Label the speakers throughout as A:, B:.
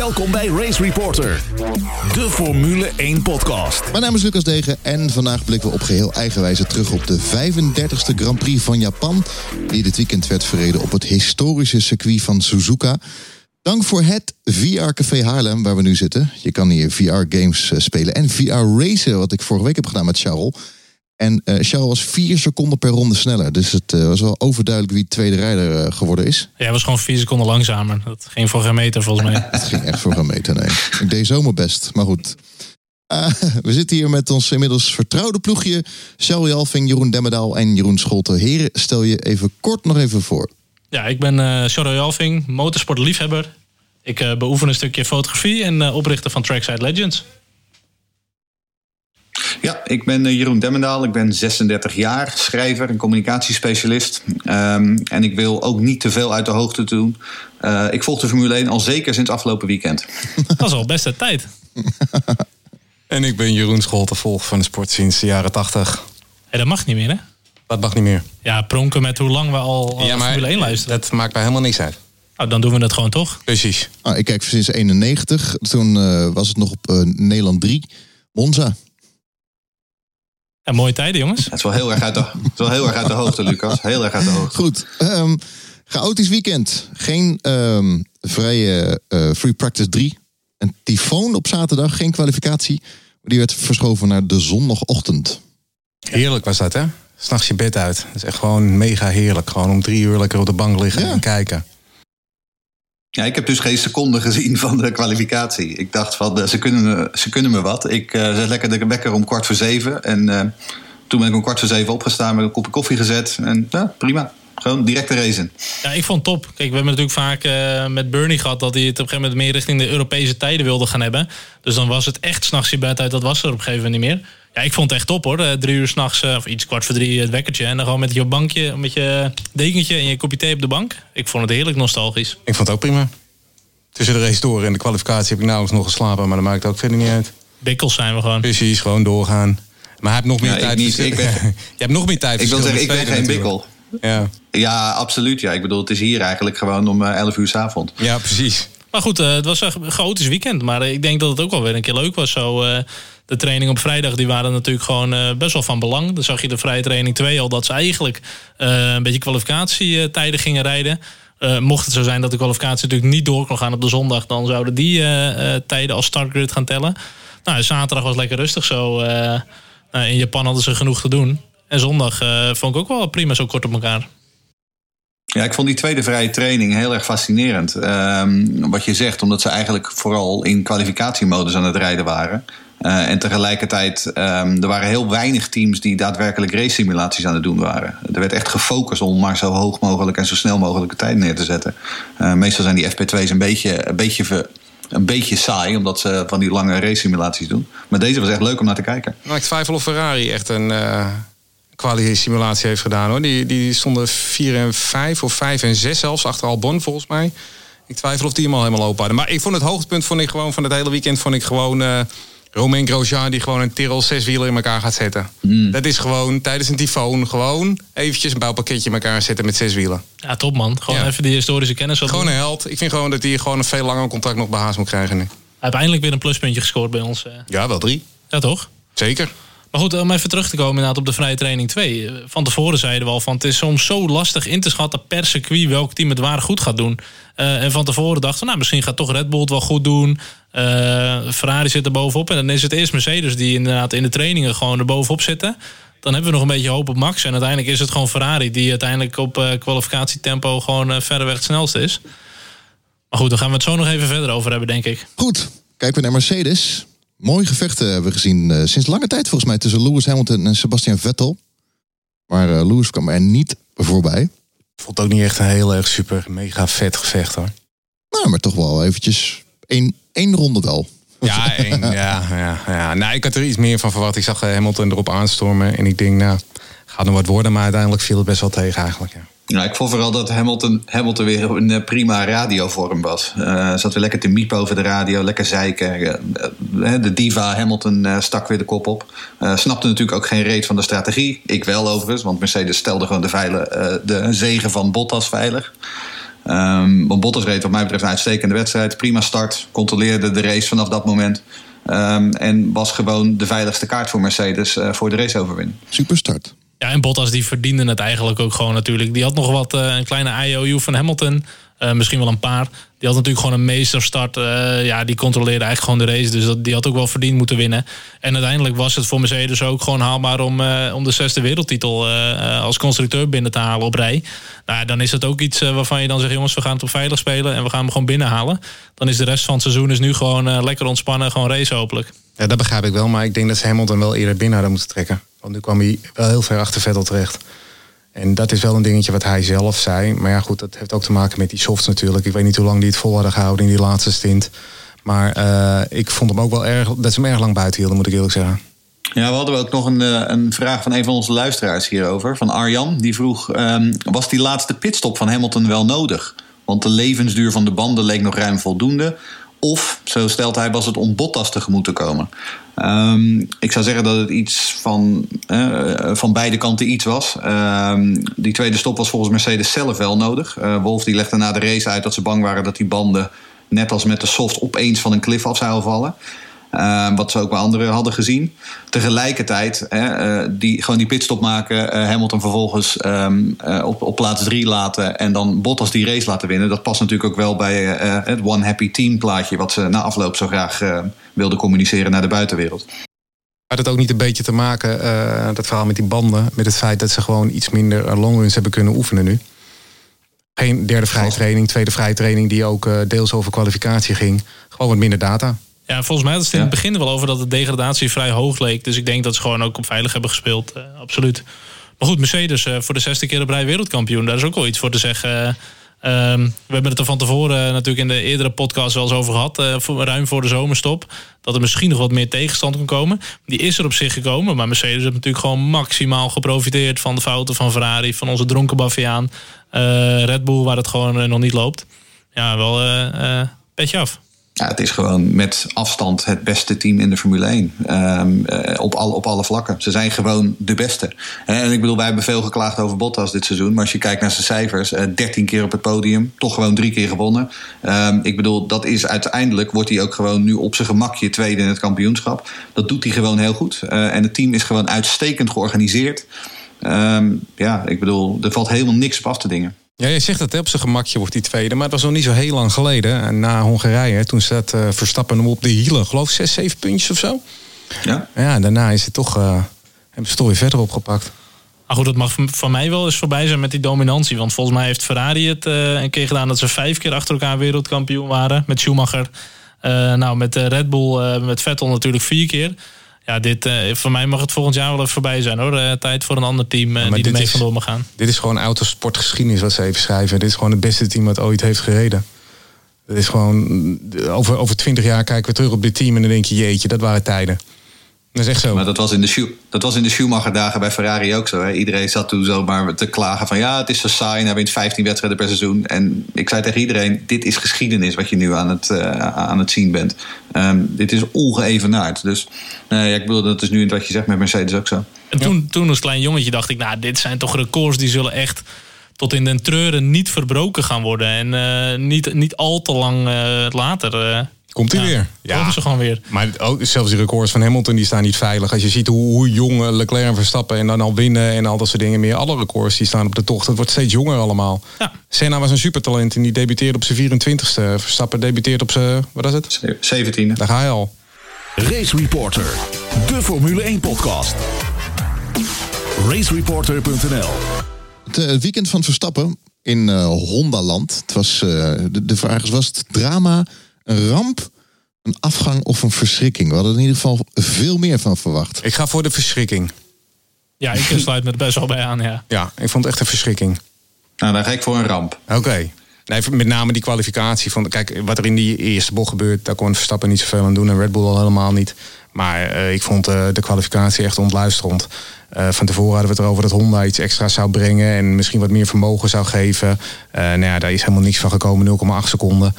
A: Welkom bij Race Reporter, de Formule 1 podcast.
B: Mijn naam is Lucas Degen en vandaag blikken we op geheel eigenwijze terug op de 35e Grand Prix van Japan, die dit weekend werd verreden op het historische circuit van Suzuka. Dank voor het VR Café Haarlem, waar we nu zitten. Je kan hier VR-games spelen en VR-racen, wat ik vorige week heb gedaan met Charles. En uh, Charles was vier seconden per ronde sneller. Dus het uh, was wel overduidelijk wie tweede rijder uh, geworden is.
C: Ja, hij was gewoon vier seconden langzamer. Dat ging voor geen meter volgens mij.
B: het ging echt voor geen meter, nee. Ik deed zo mijn best, maar goed. we zitten hier met ons inmiddels vertrouwde ploegje. Charles Jalving, Jeroen Demmedaal en Jeroen Scholte. Heren, stel je even kort nog even voor.
C: Ja, ik ben uh, Charles Jalving, motorsportliefhebber. Ik beoefen een stukje fotografie en oprichter van Trackside Legends.
D: Ja, ik ben eh, Jeroen Demmendaal. Ik ben 36 jaar, schrijver en communicatiespecialist. Um, en ik wil ook niet te veel uit de hoogte doen. Uh, ik volg de Formule 1 al zeker sinds afgelopen weekend.
C: Dat is al best een tijd.
E: en ik ben Jeroen Scholte, volg van de sport sinds de jaren 80.
C: Hey, dat mag niet meer, hè?
E: Dat mag niet meer.
C: Ja, pronken met hoe lang we al, al ja, maar Formule 1 luisteren.
E: Dat maakt mij helemaal niks uit.
C: Nou, dan doen we dat gewoon toch?
E: Precies.
B: Ah, ik kijk sinds 91. Toen uh, was het nog op uh, Nederland 3. Monza.
C: Ja, mooie tijden, jongens.
D: Het is wel heel erg uit de, het is wel heel erg uit de hoogte, Lucas. Heel erg uit de hoogte.
B: Goed. Um, chaotisch weekend. Geen um, vrije uh, free practice 3. Een tyfoon op zaterdag. Geen kwalificatie. Die werd verschoven naar de zondagochtend.
E: Heerlijk was dat, hè? S'nachts je bed uit. Dat is echt gewoon mega heerlijk. Gewoon om drie uur lekker op de bank liggen ja. en kijken.
D: Ja, ik heb dus geen seconde gezien van de kwalificatie. Ik dacht van, ze kunnen, ze kunnen me wat. Ik uh, zet lekker de wekker om kwart voor zeven. En uh, toen ben ik om kwart voor zeven opgestaan met een kopje koffie gezet. En ja, prima. Gewoon direct racen.
C: Ja, ik vond het top. Kijk, we hebben natuurlijk vaak uh, met Bernie gehad dat hij het op een gegeven moment meer richting de Europese tijden wilde gaan hebben. Dus dan was het echt s'nachts je bed uit. Dat was er op een gegeven moment niet meer. Ja, ik vond het echt top hoor. Drie uur s'nachts, of iets kwart voor drie, het wekkertje. En dan gewoon met je bankje, met je dekentje en je kopje thee op de bank. Ik vond het heerlijk nostalgisch.
E: Ik vond het ook prima. Tussen de race door en de kwalificatie heb ik nauwelijks nog geslapen, maar dat maakt ook verder niet uit.
C: Bikkels zijn we gewoon.
E: Precies, gewoon doorgaan. Maar hij heeft nog meer
D: ja,
E: tijd.
D: Niet, ik ben,
E: je hebt nog meer tijd.
D: Ik wil zeggen, ik ben geen bikkel.
E: Ja.
D: ja, absoluut. Ja. Ik bedoel, het is hier eigenlijk gewoon om 11 uur s avond.
E: Ja, precies.
C: Maar goed, uh, het was een chaotisch weekend. Maar ik denk dat het ook wel weer een keer leuk was. Zo, de training op vrijdag die waren natuurlijk gewoon best wel van belang. Dan zag je de vrije training 2 al dat ze eigenlijk een beetje kwalificatietijden gingen rijden. Uh, mocht het zo zijn dat de kwalificatie natuurlijk niet door kon gaan op de zondag, dan zouden die uh, uh, tijden als startgrid gaan tellen. Nou, zaterdag was lekker rustig zo. in Japan hadden ze genoeg te doen. En zondag vond ik ook wel prima zo kort op elkaar.
D: Ja, ik vond die tweede vrije training heel erg fascinerend. Um, wat je zegt, omdat ze eigenlijk vooral in kwalificatiemodus aan het rijden waren. Uh, en tegelijkertijd, um, er waren heel weinig teams die daadwerkelijk race simulaties aan het doen waren. Er werd echt gefocust om maar zo hoog mogelijk en zo snel mogelijk tijd neer te zetten. Uh, meestal zijn die FP2's een beetje, een, beetje een beetje saai, omdat ze van die lange race simulaties doen. Maar deze was echt leuk om naar te kijken.
E: Nou, ik twijfel of Ferrari echt een uh, quali-simulatie heeft gedaan. hoor. Die, die stonden 4 en 5 of 5 en 6 zelfs achter Albon volgens mij. Ik twijfel of die hem al helemaal open hadden. Maar ik vond het hoogtepunt vond ik gewoon van het hele weekend vond ik gewoon uh, Romain Grosjean die gewoon een Tyrrell zeswieler in elkaar gaat zetten.
D: Mm.
E: Dat is gewoon tijdens een tyfoon gewoon eventjes een bouwpakketje in elkaar zetten met zes wielen.
C: Ja, top man. Gewoon
E: Ja.
C: even die historische kennis op.
E: Gewoon een held. Ik vind gewoon dat hij gewoon een veel langer contract nog bij Haas moet krijgen nu.
C: Hij heeft eindelijk weer een pluspuntje gescoord bij ons. eh.
E: Ja, wel drie.
C: Ja, toch?
E: Zeker.
C: Maar goed, om even terug te komen inderdaad op de vrije training 2. Van tevoren zeiden we al van het is soms zo lastig in te schatten per circuit welk team het waar goed gaat doen. Eh, en van tevoren dachten we, nou misschien gaat toch Red Bull het wel goed doen. Eh, Ferrari zit er bovenop. En dan is het eerst Mercedes die inderdaad in de trainingen gewoon er bovenop zitten. Dan hebben we nog een beetje hoop op Max. En uiteindelijk is het gewoon Ferrari die uiteindelijk op eh, kwalificatietempo gewoon verreweg het snelste is. Maar goed, daar gaan we het zo nog even verder over hebben, denk ik.
B: Goed, kijken we naar Mercedes. Mooie gevechten hebben we gezien eh, sinds lange tijd volgens mij tussen Lewis Hamilton en Sebastian Vettel. Maar eh, Lewis kwam er niet voorbij.
E: Vond het ook niet echt een heel erg super mega vet gevecht hoor.
B: Nou, maar toch wel eventjes één, één ronde wel.
E: Ja, één, ja, ja, ja. Nou, ik had er iets meer van verwacht. Ik zag eh, Hamilton erop aanstormen. En ik denk, nou, gaat nog wat worden. Maar uiteindelijk viel het best wel tegen eigenlijk. Ja.
D: Nou, ik vond vooral dat Hamilton, Hamilton weer een prima radiovorm was. Eh zat weer lekker te miepen over de radio, lekker zeiken. Eh, eh, de diva Hamilton stak weer de kop op. Snapte natuurlijk ook geen reet van de strategie. Ik wel overigens, want Mercedes stelde gewoon de, veile, de zegen van Bottas veilig. Um, want Bottas reed wat mij betreft een uitstekende wedstrijd. Prima start, controleerde de race vanaf dat moment. Um, en was gewoon de veiligste kaart voor Mercedes uh, voor de raceoverwinning.
B: Super start.
C: Ja, en Bottas die verdiende het eigenlijk ook gewoon natuurlijk. Die had nog wat, uh, een kleine IOU van Hamilton. Uh, misschien wel een paar. Die had natuurlijk gewoon een meesterstart. Uh, ja, die controleerde eigenlijk gewoon de race. Dus dat, die had ook wel verdiend moeten winnen. En uiteindelijk was het voor Mercedes ook gewoon haalbaar om, om de zesde wereldtitel als constructeur binnen te halen op rij. Nou, dan is het ook iets waarvan je dan zegt: jongens, we gaan het op veilig spelen en we gaan hem gewoon binnenhalen. Dan is de rest van het seizoen is nu gewoon lekker ontspannen, gewoon race hopelijk.
E: Ja, dat begrijp ik wel. Maar ik denk dat ze Hamilton wel eerder binnen hadden moeten trekken. Want nu kwam hij wel heel ver achter Vettel terecht. En dat is wel een dingetje wat hij zelf zei. Maar ja, goed, dat heeft ook te maken met die softs natuurlijk. Ik weet niet hoe lang die het vol hadden gehouden in die laatste stint. Maar uh, ik vond hem ook wel erg, dat ze hem erg lang buiten hielden, moet ik eerlijk zeggen.
D: Ja, we hadden ook nog een, een vraag van een van onze luisteraars hierover. Van Arjan. Die vroeg, um, was die laatste pitstop van Hamilton wel nodig? Want de levensduur van de banden leek nog ruim voldoende. Of, zo stelt hij, was het om Bottas tegemoet te komen. Um, ik zou zeggen dat het iets van, uh, van beide kanten iets was. Um, die tweede stop was volgens Mercedes zelf wel nodig. Uh, Wolf die legde na de race uit dat ze bang waren dat die banden, net als met de soft, opeens van een cliff af zouden vallen. Uh, wat ze ook bij anderen hadden gezien. Tegelijkertijd, uh, die, gewoon die pitstop maken, uh, Hamilton vervolgens um, op, op plaats drie laten en dan Bottas die race laten winnen. Dat past natuurlijk ook wel bij het One Happy Team plaatje, wat ze na afloop zo graag wilden communiceren naar de buitenwereld.
E: Had het ook niet een beetje te maken, dat verhaal met die banden, met het feit dat ze gewoon iets minder longruns hebben kunnen oefenen nu? Geen derde vrije training, tweede vrije training die ook deels over kwalificatie ging. Gewoon wat minder data.
C: Ja, volgens mij had het in het begin wel over dat de degradatie vrij hoog leek. Dus ik denk dat ze gewoon ook op veilig hebben gespeeld. Uh, absoluut. Maar goed, Mercedes uh, voor de zesde keer op rij wereldkampioen. Daar is ook wel iets voor te zeggen. Uh, we hebben het er van tevoren natuurlijk in de eerdere podcast wel eens over gehad. Voor, ruim voor de zomerstop. Dat er misschien nog wat meer tegenstand kon komen. Die is er op zich gekomen. Maar Mercedes heeft natuurlijk gewoon maximaal geprofiteerd van de fouten van Ferrari. Van onze dronken Baviaan. Red Bull waar het gewoon nog niet loopt. Ja, wel petje af.
D: Ja, het is gewoon met afstand het beste team in de Formule 1. Um, uh, op, al, op alle vlakken. Ze zijn gewoon de beste. En ik bedoel, wij hebben veel geklaagd over Bottas dit seizoen. Maar als je kijkt naar zijn cijfers, uh, 13 keer op het podium, toch gewoon drie keer gewonnen. Um, ik bedoel, dat is uiteindelijk, wordt hij ook gewoon nu op zijn gemakje tweede in het kampioenschap. Dat doet hij gewoon heel goed. Uh, en het team is gewoon uitstekend georganiseerd. Um, ja, ik bedoel, er valt helemaal niks op af te dingen.
E: Ja, je zegt dat op zijn gemakje wordt die tweede. Maar het was nog niet zo heel lang geleden. Na Hongarije, toen zat uh, Verstappen hem op de hielen. Geloof zes, zeven puntjes of zo.
D: Ja.
E: Ja, daarna is het toch... Uh, hebben ze toch weer verder opgepakt.
C: Maar goed, dat mag van mij wel eens voorbij zijn met die dominantie. Want volgens mij heeft Ferrari het uh, een keer gedaan... dat ze vijf keer achter elkaar wereldkampioen waren. Met Schumacher. Uh, nou, met Red Bull, met Vettel natuurlijk vier keer ja, dit, uh, voor mij mag het volgend jaar wel even voorbij zijn hoor. Uh, tijd voor een ander team uh, die ermee vandoor mag gaan.
E: Dit is gewoon autosportgeschiedenis wat ze even schrijven. Dit is gewoon het beste team wat ooit heeft gereden. Het is gewoon, over, over twintig jaar kijken we terug op dit team en dan denk je, jeetje, dat waren tijden. Dat is echt zo.
D: Maar dat was in de, dat was in de Schumacher-dagen bij Ferrari ook zo. Hè? Iedereen zat toen zomaar te klagen van... ja, het is zo saai, hij wint 15 wedstrijden per seizoen. En ik zei tegen iedereen, dit is geschiedenis wat je nu aan het, uh, aan het zien bent. Um, dit is ongeëvenaard. Dus uh, ja, ik bedoel, dat is nu wat je zegt met Mercedes ook zo.
C: En toen, toen als klein jongetje dacht ik... nou, dit zijn toch records die zullen echt tot in den treuren niet verbroken gaan worden. En uh, niet, niet al te lang later...
E: Komt hij ja, weer?
C: Ja, ze gewoon weer.
E: Maar ook, zelfs die records van Hamilton die staan niet veilig. Als je ziet hoe, hoe jong Leclerc en Verstappen en dan al winnen en al dat soort dingen meer. Alle records die staan op de tocht. Het wordt steeds jonger allemaal. Ja. Senna was een supertalent en die debuteerde op zijn 24ste. Verstappen debuteert op zijn, wat is het?
D: 17e.
E: Daar ga je al.
A: Race Reporter, de Formule 1 podcast. Racereporter.nl
B: Het weekend van Verstappen in uh, Hondaland. Het was, uh, de, de vraag is, was het drama een ramp, een afgang of een verschrikking? We hadden in ieder geval veel meer van verwacht.
E: Ik ga voor de verschrikking.
C: Ja, ik sluit me er best wel bij aan, ja.
E: Ja, ik vond het echt een verschrikking.
D: Nou, dan ga ik voor een ramp.
E: Oké. Okay. Nee, met name die kwalificatie. Van, kijk, wat er in die eerste bocht gebeurt, daar kon Verstappen niet zoveel aan doen. En Red Bull al helemaal niet. Maar uh, ik vond uh, de kwalificatie echt ontluisterend. Uh, van tevoren hadden we het erover dat Honda iets extra zou brengen. En misschien wat meer vermogen zou geven. nou ja, daar is helemaal niks van gekomen. 0,8 seconden.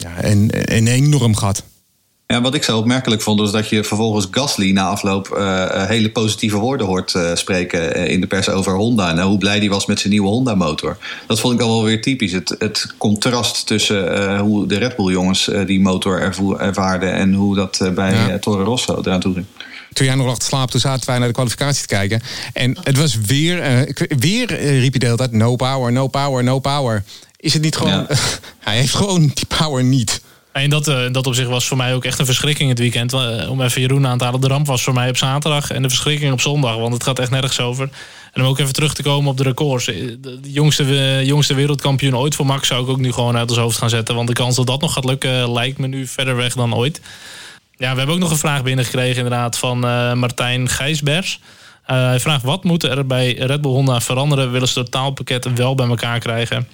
E: Ja, en een enorm gat.
D: Ja, wat ik zo opmerkelijk vond, was dat je vervolgens Gasly na afloop uh, hele positieve woorden hoort uh, spreken in de pers over Honda. En hoe blij die was met zijn nieuwe Honda-motor. Dat vond ik al wel weer typisch. Het, het contrast tussen hoe de Red Bull-jongens die motor ervaarden en hoe dat bij ja. Toro Rosso eraan toe ging
E: toen jij nog lag te slapen, toen zaten wij naar de kwalificatie te kijken. En het was weer, weer riep hij de hele tijd: no power, no power, no power. Is het niet gewoon. Ja. hij heeft gewoon die power niet.
C: En dat, uh, dat op zich was voor mij ook echt een verschrikking het weekend. om even Jeroen aan te halen. De ramp was voor mij op zaterdag en de verschrikking op zondag. Want het gaat echt nergens over. En om ook even terug te komen op de records. De jongste, jongste wereldkampioen ooit voor Max zou ik ook nu gewoon uit ons hoofd gaan zetten. Want de kans dat dat nog gaat lukken lijkt me nu verder weg dan ooit. Ja, we hebben ook nog een vraag binnengekregen inderdaad van uh, Martijn Gijsbers. Uh, hij vraagt, wat moet er bij Red Bull Honda veranderen? Willen ze het totaalpakket wel bij elkaar krijgen?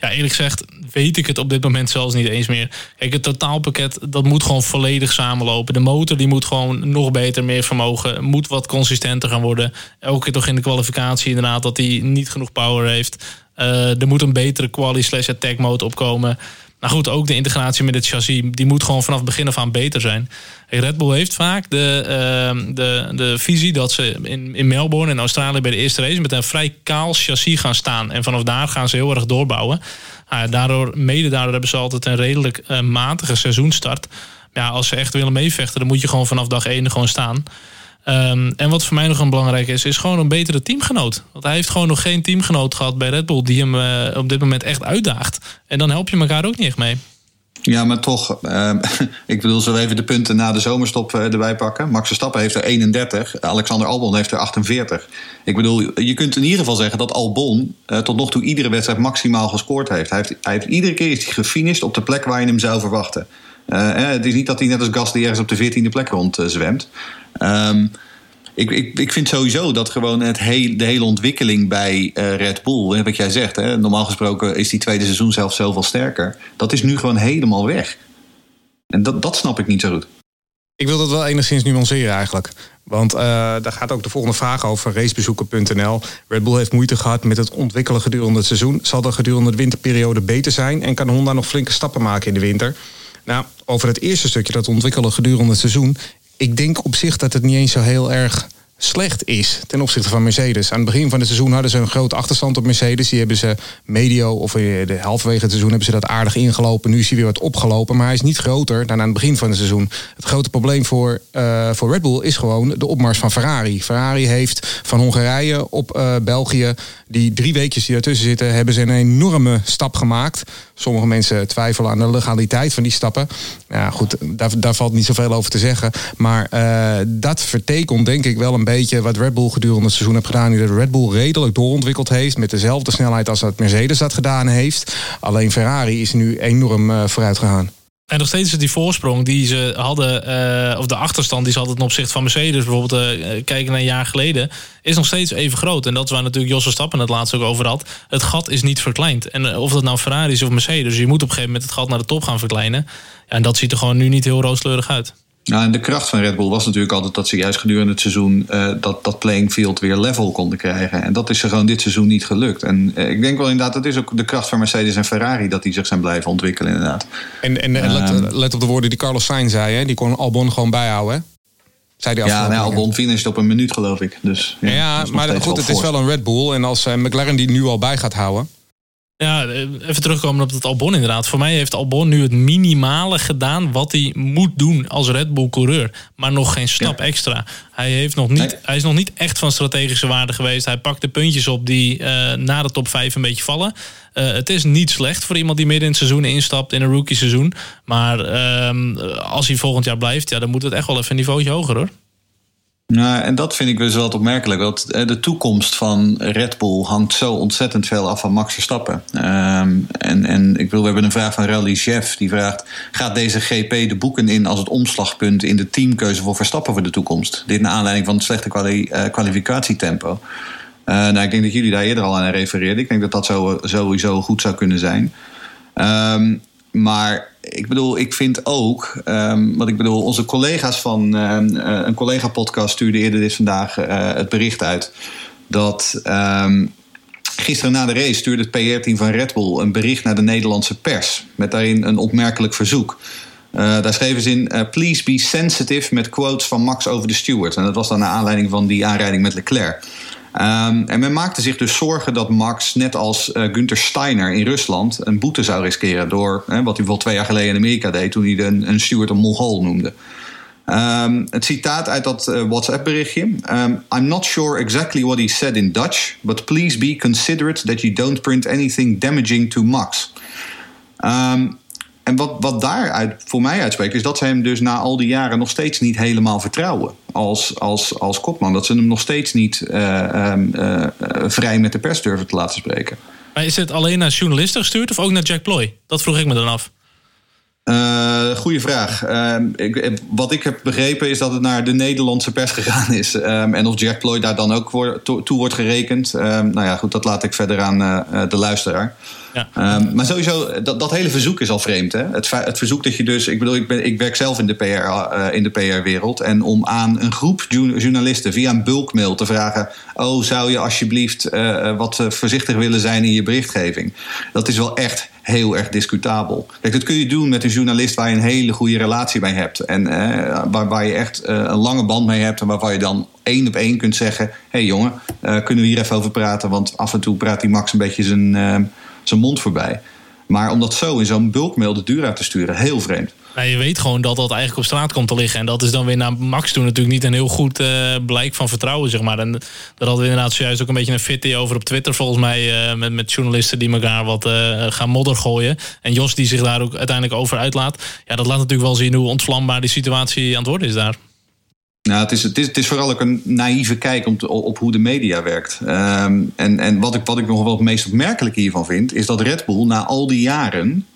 C: Ja, eerlijk gezegd weet ik het op dit moment zelfs niet eens meer. Kijk, het totaalpakket, dat moet gewoon volledig samenlopen. De motor die moet gewoon nog beter, meer vermogen. Moet wat consistenter gaan worden. Elke keer toch in de kwalificatie inderdaad dat hij niet genoeg power heeft. Uh, er moet een betere quali slash attack mode opkomen. Maar goed, ook de integratie met het chassis, die moet gewoon vanaf begin af aan beter zijn. Red Bull heeft vaak de, uh, de, de visie dat ze in, in Melbourne in Australië bij de eerste race met een vrij kaal chassis gaan staan. En vanaf daar gaan ze heel erg doorbouwen. Uh, daardoor, mede daardoor hebben ze altijd een redelijk uh, matige seizoenstart. Ja, als ze echt willen meevechten, dan moet je gewoon vanaf dag 1 gewoon staan. Um, en wat voor mij nog een belangrijk is, is gewoon een betere teamgenoot. Want hij heeft gewoon nog geen teamgenoot gehad bij Red Bull die hem uh, op dit moment echt uitdaagt. En dan help je elkaar ook niet echt mee.
D: Ja, maar toch, uh, ik bedoel, we even de punten na de zomerstop uh, erbij pakken? Max Verstappen heeft er 31, Alexander Albon heeft er 48. Ik bedoel, je kunt in ieder geval zeggen dat Albon uh, tot nog toe iedere wedstrijd maximaal gescoord heeft. Hij heeft, hij iedere keer is hij gefinished op de plek waar je hem zou verwachten. het is niet dat hij net als Gasly ergens op de 14e plek rond zwemt. Um, ik, ik, ik vind sowieso dat gewoon het de hele ontwikkeling bij uh, Red Bull, wat jij zegt, hè, normaal gesproken is die tweede seizoen zelfs zoveel sterker. Dat is nu gewoon helemaal weg. En dat, dat snap ik niet zo goed.
E: Ik wil dat wel enigszins nuanceren eigenlijk. Want uh, daar gaat ook de volgende vraag over, racebezoeken.nl. Red Bull heeft moeite gehad met het ontwikkelen gedurende het seizoen. Zal dat gedurende de winterperiode beter zijn? En kan Honda nog flinke stappen maken in de winter? Nou, over het eerste stukje, dat ontwikkelen gedurende het seizoen ik denk op zich dat het niet eens zo heel erg slecht is ten opzichte van Mercedes. Aan het begin van het seizoen hadden ze een grote achterstand op Mercedes. Die hebben ze medio of de halverwege het seizoen hebben ze dat aardig ingelopen. Nu is hij weer wat opgelopen, maar hij is niet groter dan aan het begin van het seizoen. Het grote probleem voor, uh, voor Red Bull is gewoon de opmars van Ferrari. Ferrari heeft van Hongarije op uh, België, die drie weekjes die ertussen zitten, hebben ze een enorme stap gemaakt. Sommige mensen twijfelen aan de legaliteit van die stappen. Ja, goed, daar, daar valt niet zoveel over te zeggen. Maar dat vertekent denk ik wel een beetje wat Red Bull gedurende het seizoen heeft gedaan. Die de Red Bull redelijk doorontwikkeld heeft. Met dezelfde snelheid als dat Mercedes dat gedaan heeft. Alleen Ferrari is nu enorm uh, vooruit gegaan.
C: En nog steeds is die voorsprong die ze hadden, uh, of de achterstand die ze hadden ten opzichte van Mercedes, bijvoorbeeld uh, kijken naar een jaar geleden, is nog steeds even groot. En dat is waar natuurlijk Jos Stappen het laatst ook over had. Het gat is niet verkleind. En of dat nou Ferrari is of Mercedes, je moet op een gegeven moment het gat naar de top gaan verkleinen. En dat ziet er gewoon nu niet heel rooskleurig uit.
D: Nou, en de kracht van Red Bull was natuurlijk altijd dat ze juist gedurende het seizoen uh, dat, dat playing field weer level konden krijgen. En dat is er gewoon dit seizoen niet gelukt. En uh, ik denk wel inderdaad, dat is ook de kracht van Mercedes en Ferrari, dat die zich zijn blijven ontwikkelen inderdaad.
E: En, en, en let, ehm, let, op de woorden die Carlos Sainz zei, hè? die kon Albon gewoon bijhouden. Hè?
D: Zei die ja, nou, Albon finished op een minuut geloof ik. Dus,
E: ja, ja maar goed, het is wel een Red Bull. En als uh, McLaren die nu al bij gaat houden
C: ja, even terugkomen op het Albon inderdaad. Voor mij heeft Albon nu het minimale gedaan wat hij moet doen als Red Bull coureur. Maar nog geen stap extra. Hij, heeft nog niet, hij is nog niet echt van strategische waarde geweest. Hij pakt de puntjes op die uh, na de top 5 een beetje vallen. Uh, het is niet slecht voor iemand die midden in het seizoen instapt in een rookie seizoen. Maar uh, als hij volgend jaar blijft, ja, dan moet het echt wel even een niveautje hoger hoor.
D: Nou, en dat vind ik dus wel opmerkelijk. Want eh, de toekomst van Red Bull hangt zo ontzettend veel af van Max Verstappen. Um, en, en ik wil, we hebben een vraag van Rally Chef. Die vraagt: Gaat deze GP de boeken in als het omslagpunt in de teamkeuze voor Verstappen voor de toekomst? Dit naar aanleiding van het slechte uh, kwalificatietempo. Uh, nou, ik denk dat jullie daar eerder al aan refereerden. Ik denk dat dat zo, sowieso goed zou kunnen zijn. Um, maar ik bedoel, ik vind ook, um, wat ik bedoel, onze collega's van um, uh, een collega-podcast stuurde eerder dit vandaag uh, het bericht uit dat um, gisteren na de race stuurde het PR-team van Red Bull een bericht naar de Nederlandse pers met daarin een opmerkelijk verzoek. Uh, daar schreven ze in: Please be sensitive met quotes van Max over de steward. En dat was dan naar aanleiding van die aanrijding met Leclerc. Um, en men maakte zich dus zorgen dat Max, net als uh, Günther Steiner in Rusland, een boete zou riskeren. Door wat hij wel twee jaar geleden in Amerika deed, toen hij een, een steward een Mongool noemde. Um, het citaat uit dat uh, WhatsApp-berichtje. Um, I'm not sure exactly what he said in Dutch, but please be considerate that you don't print anything damaging to Max. En wat, wat daaruit voor mij uitspreekt, is dat ze hem dus na al die jaren nog steeds niet helemaal vertrouwen als, als, als kopman. Dat ze hem nog steeds niet uh, uh, vrij met de pers durven te laten spreken.
C: Maar is het alleen naar journalisten gestuurd of ook naar Jack Ploy? Dat vroeg ik me dan af.
D: Uh, goeie vraag. Uh, ik, wat ik heb begrepen is dat het naar de Nederlandse pers gegaan is. Um, en of Jack Ploy daar dan ook voor, to, toe wordt gerekend. Um, nou ja, goed, dat laat ik verder aan uh, de luisteraar. Ja. Um, maar sowieso, dat, dat hele verzoek is al vreemd. Hè? Het, het verzoek dat je dus. Ik bedoel, ik, ben, ik werk zelf in de PR, in de PR-wereld. En om aan een groep journalisten via een bulkmail te vragen. Oh, zou je alsjeblieft wat voorzichtig willen zijn in je berichtgeving? Dat is wel echt heel erg discutabel. Kijk, dat kun je doen met een journalist waar je een hele goede relatie mee hebt. En eh, waar, waar je echt eh, een lange band mee hebt. En waarvan je dan één op één kunt zeggen: hé hey jongen, uh, kunnen we hier even over praten? Want af en toe praat die Max een beetje zijn, zijn mond voorbij. Maar om dat zo in zo'n bulkmail de duur uit te sturen, heel vreemd.
C: Je weet gewoon dat dat eigenlijk op straat komt te liggen. En dat is dan weer naar Max toe natuurlijk niet een heel goed uh, blijk van vertrouwen, zeg maar. En daar hadden we inderdaad zojuist ook een beetje een fitty over op Twitter, volgens mij. Uh, met, met journalisten die elkaar wat uh, gaan modder gooien. En Jos die zich daar ook uiteindelijk over uitlaat. Ja, dat laat natuurlijk wel zien hoe ontvlambaar die situatie aan het worden is daar.
D: Nou, het is, het, is, het is vooral ook een naïeve kijk op, op hoe de media werkt. Um, en en wat, ik, wat ik nog wel het meest opmerkelijk hiervan vind, is dat Red Bull na al die jaren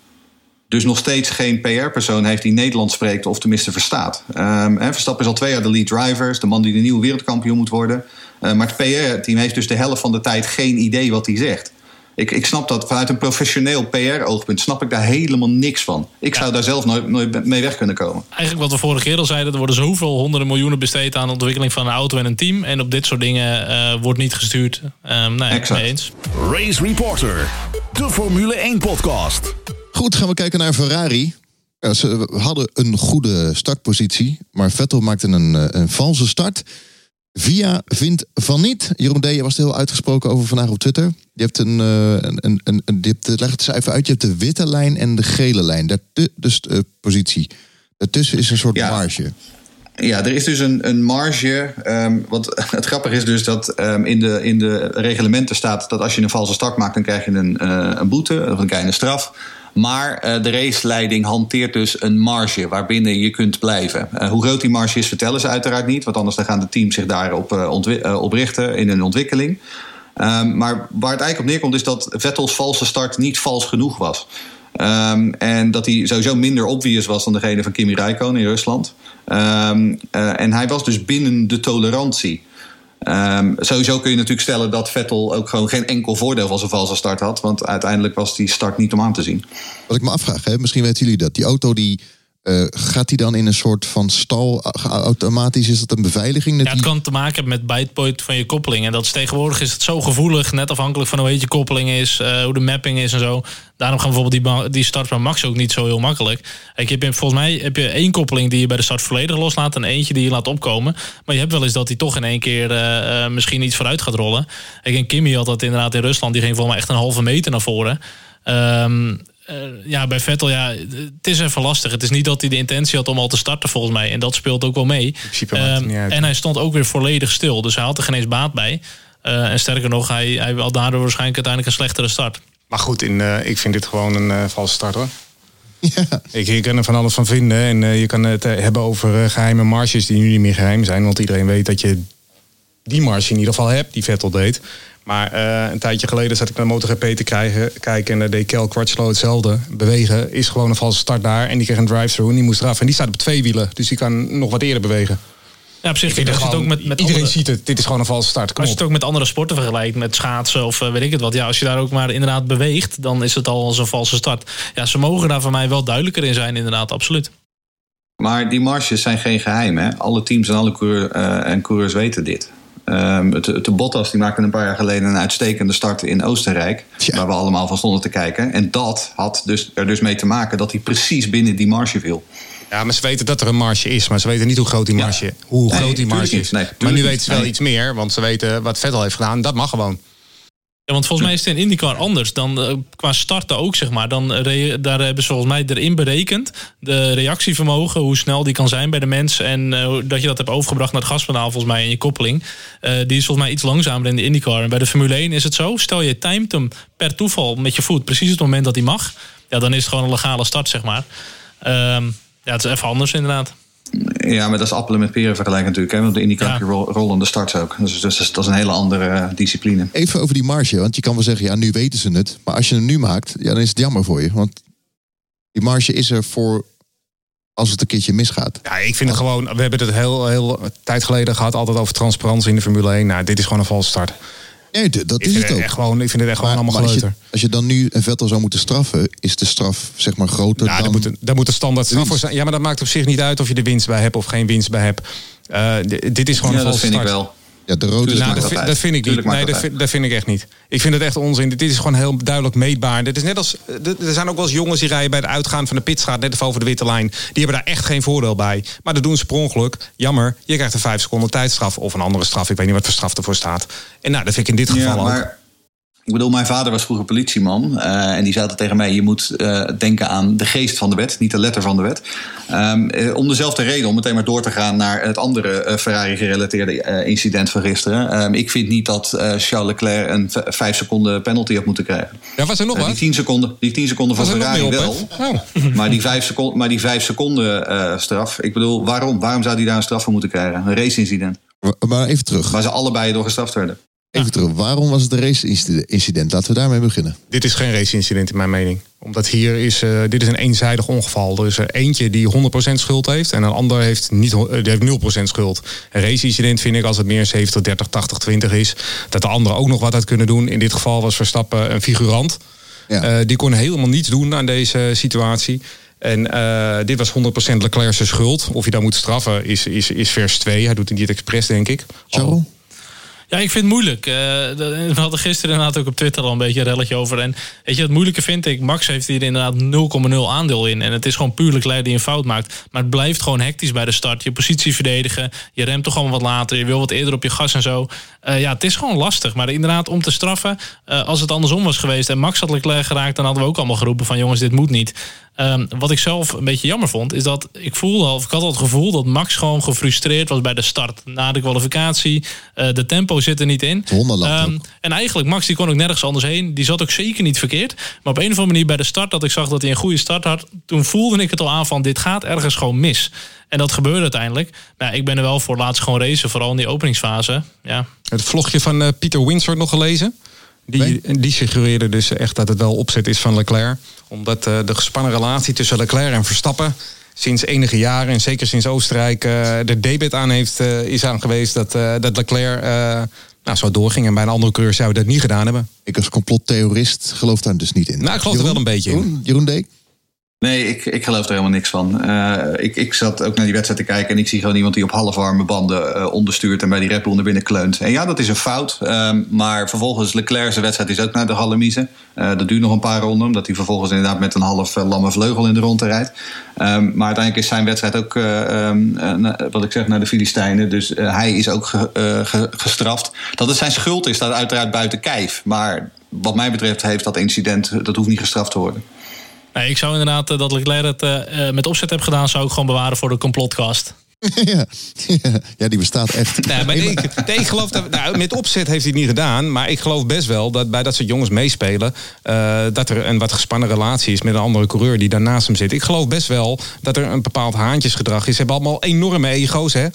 D: dus nog steeds geen PR-persoon heeft die Nederlands spreekt of tenminste verstaat. Um, Verstappen is al twee jaar de lead driver, de man die de nieuwe wereldkampioen moet worden. Uh, maar het PR-team heeft dus de helft van de tijd geen idee wat hij zegt. Ik, ik snap dat vanuit een professioneel PR-oogpunt snap ik daar helemaal niks van. Ik zou daar zelf nooit, nooit mee weg kunnen komen.
C: Eigenlijk wat we vorige keer al zeiden, er worden zoveel honderden miljoenen besteed aan de ontwikkeling van een auto en een team. En op dit soort dingen uh, wordt niet gestuurd. Um, nee, exact. Mee eens.
A: Race Reporter, de Formule 1 podcast.
B: Goed, gaan we kijken naar Ferrari. Ja, ze hadden een goede startpositie, maar Vettel maakte een, eh, een valse start. Via vindt van niet. Jeroen D. je was er heel uitgesproken over vandaag op Twitter. Je hebt een, een, een, een, een je hebt, leg het eens even uit. Je hebt de witte lijn en de gele lijn. Dat, dus de uh, positie. Daartussen is een soort
D: ja.
B: marge.
D: Ja, er is dus een, een marge. Um, want het grappige is dus dat um, in, de, in de reglementen staat dat als je een valse start maakt, dan krijg je een, uh, een boete of een kleine straf. Maar uh, de raceleiding hanteert dus een marge waarbinnen je kunt blijven. Uh, hoe groot die marge is, vertellen ze uiteraard niet. Want anders dan gaan de teams zich daarop uh, op richten in hun ontwikkeling. Um, maar waar het eigenlijk op neerkomt is dat Vettels valse start niet vals genoeg was. Um, en dat hij sowieso minder obvious was dan degene van Kimi Räikkönen in Rusland. Um, en hij was dus binnen de tolerantie. Um, sowieso kun je natuurlijk stellen dat Vettel ook gewoon geen enkel voordeel van zijn valse start had. Want uiteindelijk was die start niet om aan te zien.
B: Wat ik me afvraag, hè, misschien weten jullie dat. Die auto die uh, gaat die dan in een soort van stal automatisch? Is dat een beveiliging?
C: Dat ja, het kan te maken hebben met bytepoint van je koppeling. En dat is tegenwoordig is het zo gevoelig, net afhankelijk van hoe heet je koppeling is, uh, hoe de mapping is en zo. Daarom gaan bijvoorbeeld die, die start van Max ook niet zo heel makkelijk. Ik heb, volgens mij heb je één koppeling die je bij de start volledig loslaat en eentje die je laat opkomen. Maar je hebt wel eens dat hij toch in één keer uh, misschien iets vooruit gaat rollen. Ik en Kimmy had dat inderdaad in Rusland. Die ging volgens mij echt een halve meter naar voren. Um, uh, ja, bij Vettel, ja, het is even lastig. Het is niet dat hij de intentie had om al te starten, volgens mij. En dat speelt ook wel mee. Um, en hij stond ook weer volledig stil. Dus hij had er geen eens baat bij. Uh, en sterker nog, hij, hij had daardoor waarschijnlijk uiteindelijk een slechtere start.
E: Maar goed, in, uh, ik vind dit gewoon een valse start hoor. Ja. Ik, je kan er van alles van vinden. En je kan het hebben over geheime marges die nu niet meer geheim zijn. Want iedereen weet dat je die marge in ieder geval hebt, die Vettel deed. Maar uh, een tijdje geleden zat ik naar MotoGP te krijgen, kijken en uh, deed Kel Crutchlow hetzelfde. Bewegen is gewoon een valse start daar en die kreeg een drive-through en die moest eraf. En die staat op twee wielen, dus die kan nog wat eerder bewegen.
C: Ja, op zich. Als het ook met, met
E: iedereen ziet het. Dit is gewoon een valse start.
C: Kom als je het ook met andere sporten vergelijkt, met schaatsen of uh, weet ik het wat. Ja, als je daar ook maar inderdaad beweegt, dan is het al als een valse start. Ja, ze mogen daar voor mij wel duidelijker in zijn, inderdaad, absoluut.
D: Maar die marges zijn geen geheim, hè? Alle teams en alle coureurs, uh, en coureurs weten dit. Ehm, het, het, de Bottas die maakte een paar jaar geleden een uitstekende start in Oostenrijk.
B: Ja.
D: Waar we allemaal van stonden te kijken. En dat had dus, er dus mee te maken dat hij precies binnen die marge viel.
E: Ja, maar ze weten dat er een marge is, maar ze weten niet hoe groot die marge, hoe
D: Nee,
E: groot die marge is.
D: Nee,
E: maar nu
D: niet.
E: weten ze wel
D: Nee.
E: iets meer, want ze weten wat Vettel heeft gedaan. Dat mag gewoon.
C: Ja, want volgens mij is het in IndyCar anders. Dan eh, qua starten ook, zeg maar. Dan, re- daar hebben ze volgens mij erin berekend. De reactievermogen, hoe snel die kan zijn bij de mens. En eh, dat je dat hebt overgebracht naar het gaspedaal, volgens mij, in je koppeling. Eh, die is volgens mij iets langzamer in de IndyCar. En bij de Formule 1 is het zo. Stel je timet hem per toeval met je voet, precies het moment dat hij mag. Ja, dan is het gewoon een legale start, zeg maar. Ehm, ja, het is even anders inderdaad.
D: Ja, maar dat is appelen met peren vergelijken natuurlijk. Hè? Want de IndyCar
C: Ja.
D: heb je rol- rollende starts ook. Dus, dus dat is een hele andere eh, discipline.
B: Even over die marge, want je kan wel zeggen, ja, nu weten ze het. Maar als je hem nu maakt, ja, dan is het jammer voor je. Want die marge is er voor als het een keertje misgaat.
E: Ja, ik vind het gewoon. We hebben het heel, heel tijd geleden gehad, altijd over transparantie in de Formule 1. Nou, dit is gewoon een valse start.
B: Nee, dat
E: Ik
B: is
E: vind
B: het ook.
E: echt gewoon, ik vind het echt gewoon allemaal
B: als,
E: geleuter.
B: als je dan nu een Vettel zou moeten straffen, is de straf zeg maar groter
E: Ja,
B: dan...
E: daar moet, een- daar moet een standaard straf voor zijn. Ja, maar dat maakt op zich niet uit of je er winst bij hebt of geen winst bij hebt. Eh, dit is gewoon
D: Ja,
E: een
D: dat vind ik wel.
B: Ja, de rode
E: Nou, dat, vind, dat vind ik niet. Nee,
D: dat
E: vind, dat vind ik echt niet. Ik vind het echt onzin. Dit is gewoon heel duidelijk meetbaar. Dit is net als, eh, er zijn ook wel eens jongens die rijden bij het uitgaan van de pitstraat net even over de witte lijn. Die hebben daar echt geen voordeel bij. Maar dat doen ze per ongeluk. Jammer, je krijgt een vijf seconden tijdstraf of een andere straf. Ik weet niet wat voor straf ervoor staat. En nou, dat vind ik in dit geval
D: Ja,
E: ook.
D: Ik bedoel, mijn vader was vroeger politieman. eh, en die zei altijd tegen mij: je moet eh, denken aan de geest van de wet, niet de letter van de wet. Ehm, eh, om dezelfde reden, om meteen maar door te gaan naar het andere eh, Ferrari-gerelateerde eh, incident van gisteren. Ehm, ik vind niet dat eh, Charles Leclerc een vijf seconden penalty had moeten krijgen.
E: Ja, was er nog
D: Eh, die
E: wat?
D: 10 seconden, die 10 seconden van
E: er
D: Ferrari wel.
E: Oh.
D: Maar die vijf seconden, maar die vijf seconden eh, straf. Ik bedoel, waarom? Waarom zou hij daar een straf voor moeten krijgen? Een race-incident.
B: Maar even terug.
D: Waar ze allebei door gestraft werden.
B: Even terug. Waarom was het een race-incident? Laten we daarmee beginnen.
E: Dit is geen race-incident in mijn mening. Omdat hier is, eh, dit is een eenzijdig ongeval. Er is er eentje die 100% schuld heeft en een ander heeft, niet, eh, die heeft 0% schuld. Een race-incident vind ik als het meer 70, 30, 80, 20 is. Dat de andere ook nog wat had kunnen doen. In dit geval was Verstappen een figurant.
B: Ja.
E: Eh, die kon helemaal niets doen aan deze situatie. En dit was 100% Leclerc's schuld. Of je dan moet straffen is, is, is vers 2. Hij doet het niet expres, denk ik.
B: Charles?
C: Ja, ik vind het moeilijk. Eh, we hadden gisteren inderdaad ook op Twitter al een beetje een relletje over. En weet je, het moeilijke vind ik, Max heeft hier inderdaad 0,0 aandeel in. En het is gewoon puurlijk leider die een fout maakt. Maar het blijft gewoon hectisch bij de start. Je positie verdedigen, je remt toch allemaal wat later. Je wil wat eerder op je gas en zo. Eh, ja, het is gewoon lastig. Maar inderdaad, om te straffen, eh, als het andersom was geweest... en Max had Leclerc geraakt, dan hadden we ook allemaal geroepen van... jongens, dit moet niet. Ehm, wat ik zelf een beetje jammer vond, is dat ik voelde of ik had al het gevoel dat Max gewoon gefrustreerd was bij de start. Na de kwalificatie, de tempo zit er niet in.
B: Het hondenland
C: Ehm, en eigenlijk, Max die kon ook nergens anders heen. Die zat ook zeker niet verkeerd. Maar op een of andere manier bij de start, dat ik zag dat hij een goede start had, toen voelde ik het al aan van dit gaat ergens gewoon mis. En dat gebeurde uiteindelijk. Maar ja, ik ben er wel voor laatst gewoon racen, vooral in die openingsfase. Ja,
E: Het vlogje van eh, Pieter Windsor nog gelezen. Die, die suggereerde dus echt dat het wel opzet is van Leclerc. Omdat eh, de gespannen relatie tussen Leclerc en Verstappen sinds enige jaren, en zeker sinds Oostenrijk, eh de debit aan heeft, eh, is aan geweest dat, eh, dat Leclerc nou, zo doorging. En bij een andere coureur zou hij dat niet gedaan hebben.
B: Ik als complottheorist geloof daar dus niet in.
E: Nou, ik geloof er wel een beetje in.
B: Jeroen, Jeroen Deek?
D: Nee, ik, ik geloof er helemaal niks van. Eh, ik, ik zat ook naar die wedstrijd te kijken en ik zie gewoon iemand die op halfwarme banden eh, onderstuurt en bij die Red Bull binnen kleunt. En ja, dat is een fout. Ehm, maar vervolgens Leclerc's wedstrijd is ook naar de Hallemiezen. Eh dat duurt nog een paar ronden, omdat hij vervolgens inderdaad met een half lamme vleugel in de ronde rijdt. Ehm, maar uiteindelijk is zijn wedstrijd ook, eh, ehm, eh, wat ik zeg, naar de Filistijnen. Dus hij is ook ge- ge- gestraft. Dat het zijn schuld is, staat uiteraard buiten kijf. Maar wat mij betreft heeft dat incident, dat hoeft niet gestraft te worden.
C: Nee, ik zou inderdaad eh, dat Leclerc het eh, eh, met opzet heb gedaan, zou ik gewoon bewaren voor de complotcast.
B: ja. ja, die bestaat echt.
E: Nee, maar ik, nee, ik geloof dat, nou, met opzet heeft hij het niet gedaan. Maar ik geloof best wel dat bij dat soort jongens meespelen. eh, dat er een wat gespannen relatie is met een andere coureur die daarnaast hem zit. Ik geloof best wel dat er een bepaald haantjesgedrag is. Ze hebben allemaal enorme ego's, hè?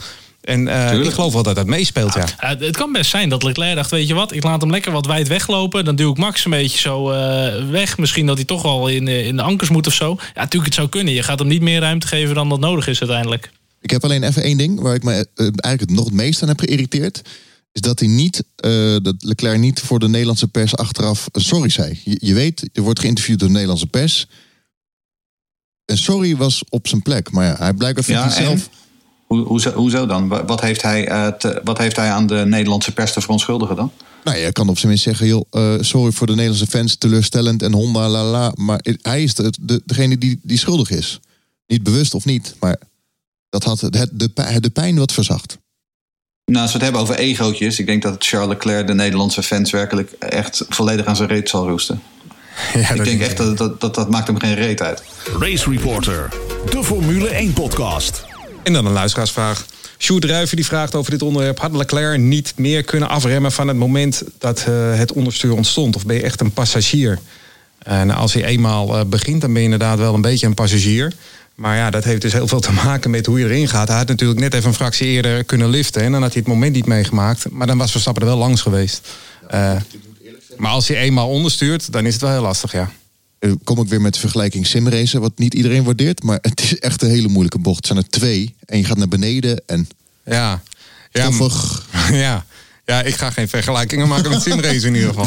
E: En eh,
D: Tuurlijk.
E: ik geloof wel dat dat meespeelt, ja.
C: Ja, het kan best zijn dat Leclerc dacht, weet je wat, ik laat hem lekker wat wijd weglopen. Dan duw ik Max een beetje zo eh, weg. Misschien dat hij toch wel in, in de ankers moet of zo. Ja, natuurlijk, het zou kunnen. Je gaat hem niet meer ruimte geven dan dat nodig is uiteindelijk.
B: Ik heb alleen even één ding waar ik me eh, eigenlijk het nog het meest aan heb geïrriteerd. Is dat hij niet, eh, dat Leclerc niet voor de Nederlandse pers achteraf een sorry zei. Je, je weet, er wordt geïnterviewd door de Nederlandse pers. Een sorry was op zijn plek. Maar ja, hij blijkbaar vindt
D: Ja,
B: hij
D: en?
B: zelf.
D: Hoe, hoezo, hoezo dan? Wat heeft, hij, uh, te, wat heeft hij aan de Nederlandse pers te verontschuldigen dan?
B: Nou, je kan op zijn minst zeggen, joh, uh, sorry voor de Nederlandse fans, teleurstellend en Honda, la la. Maar hij is de, de, degene die, die schuldig is. Niet bewust of niet, maar dat had het, de, de pijn wat verzacht.
D: Nou, als we het hebben over egootjes, ik denk dat Charles Leclerc de Nederlandse fans werkelijk echt volledig aan zijn reet zal roesten. Ja, ik denk echt dat dat, dat dat maakt hem geen reet uit.
A: Race Reporter, de Formule 1 podcast.
E: En dan een luisteraarsvraag. Sjoerd Druiven die vraagt over dit onderwerp. Had Leclerc niet meer kunnen afremmen van het moment dat uh, het onderstuur ontstond? Of ben je echt een passagier? En als hij eenmaal uh, begint, dan ben je inderdaad wel een beetje een passagier. Maar ja, dat heeft dus heel veel te maken met hoe je erin gaat. Hij had natuurlijk net even een fractie eerder kunnen liften. En dan had hij het moment niet meegemaakt. Maar dan was Verstappen er wel langs geweest. Uh, maar als hij eenmaal onderstuurt, dan is het wel heel lastig, ja.
B: Kom ik weer met de vergelijking simracen, wat niet iedereen waardeert. Maar het is echt een hele moeilijke bocht. Het zijn er twee en je gaat naar beneden en...
E: Ja.
B: Ja,
E: ja. Ja, ik ga geen vergelijkingen maken met simrace in ieder geval.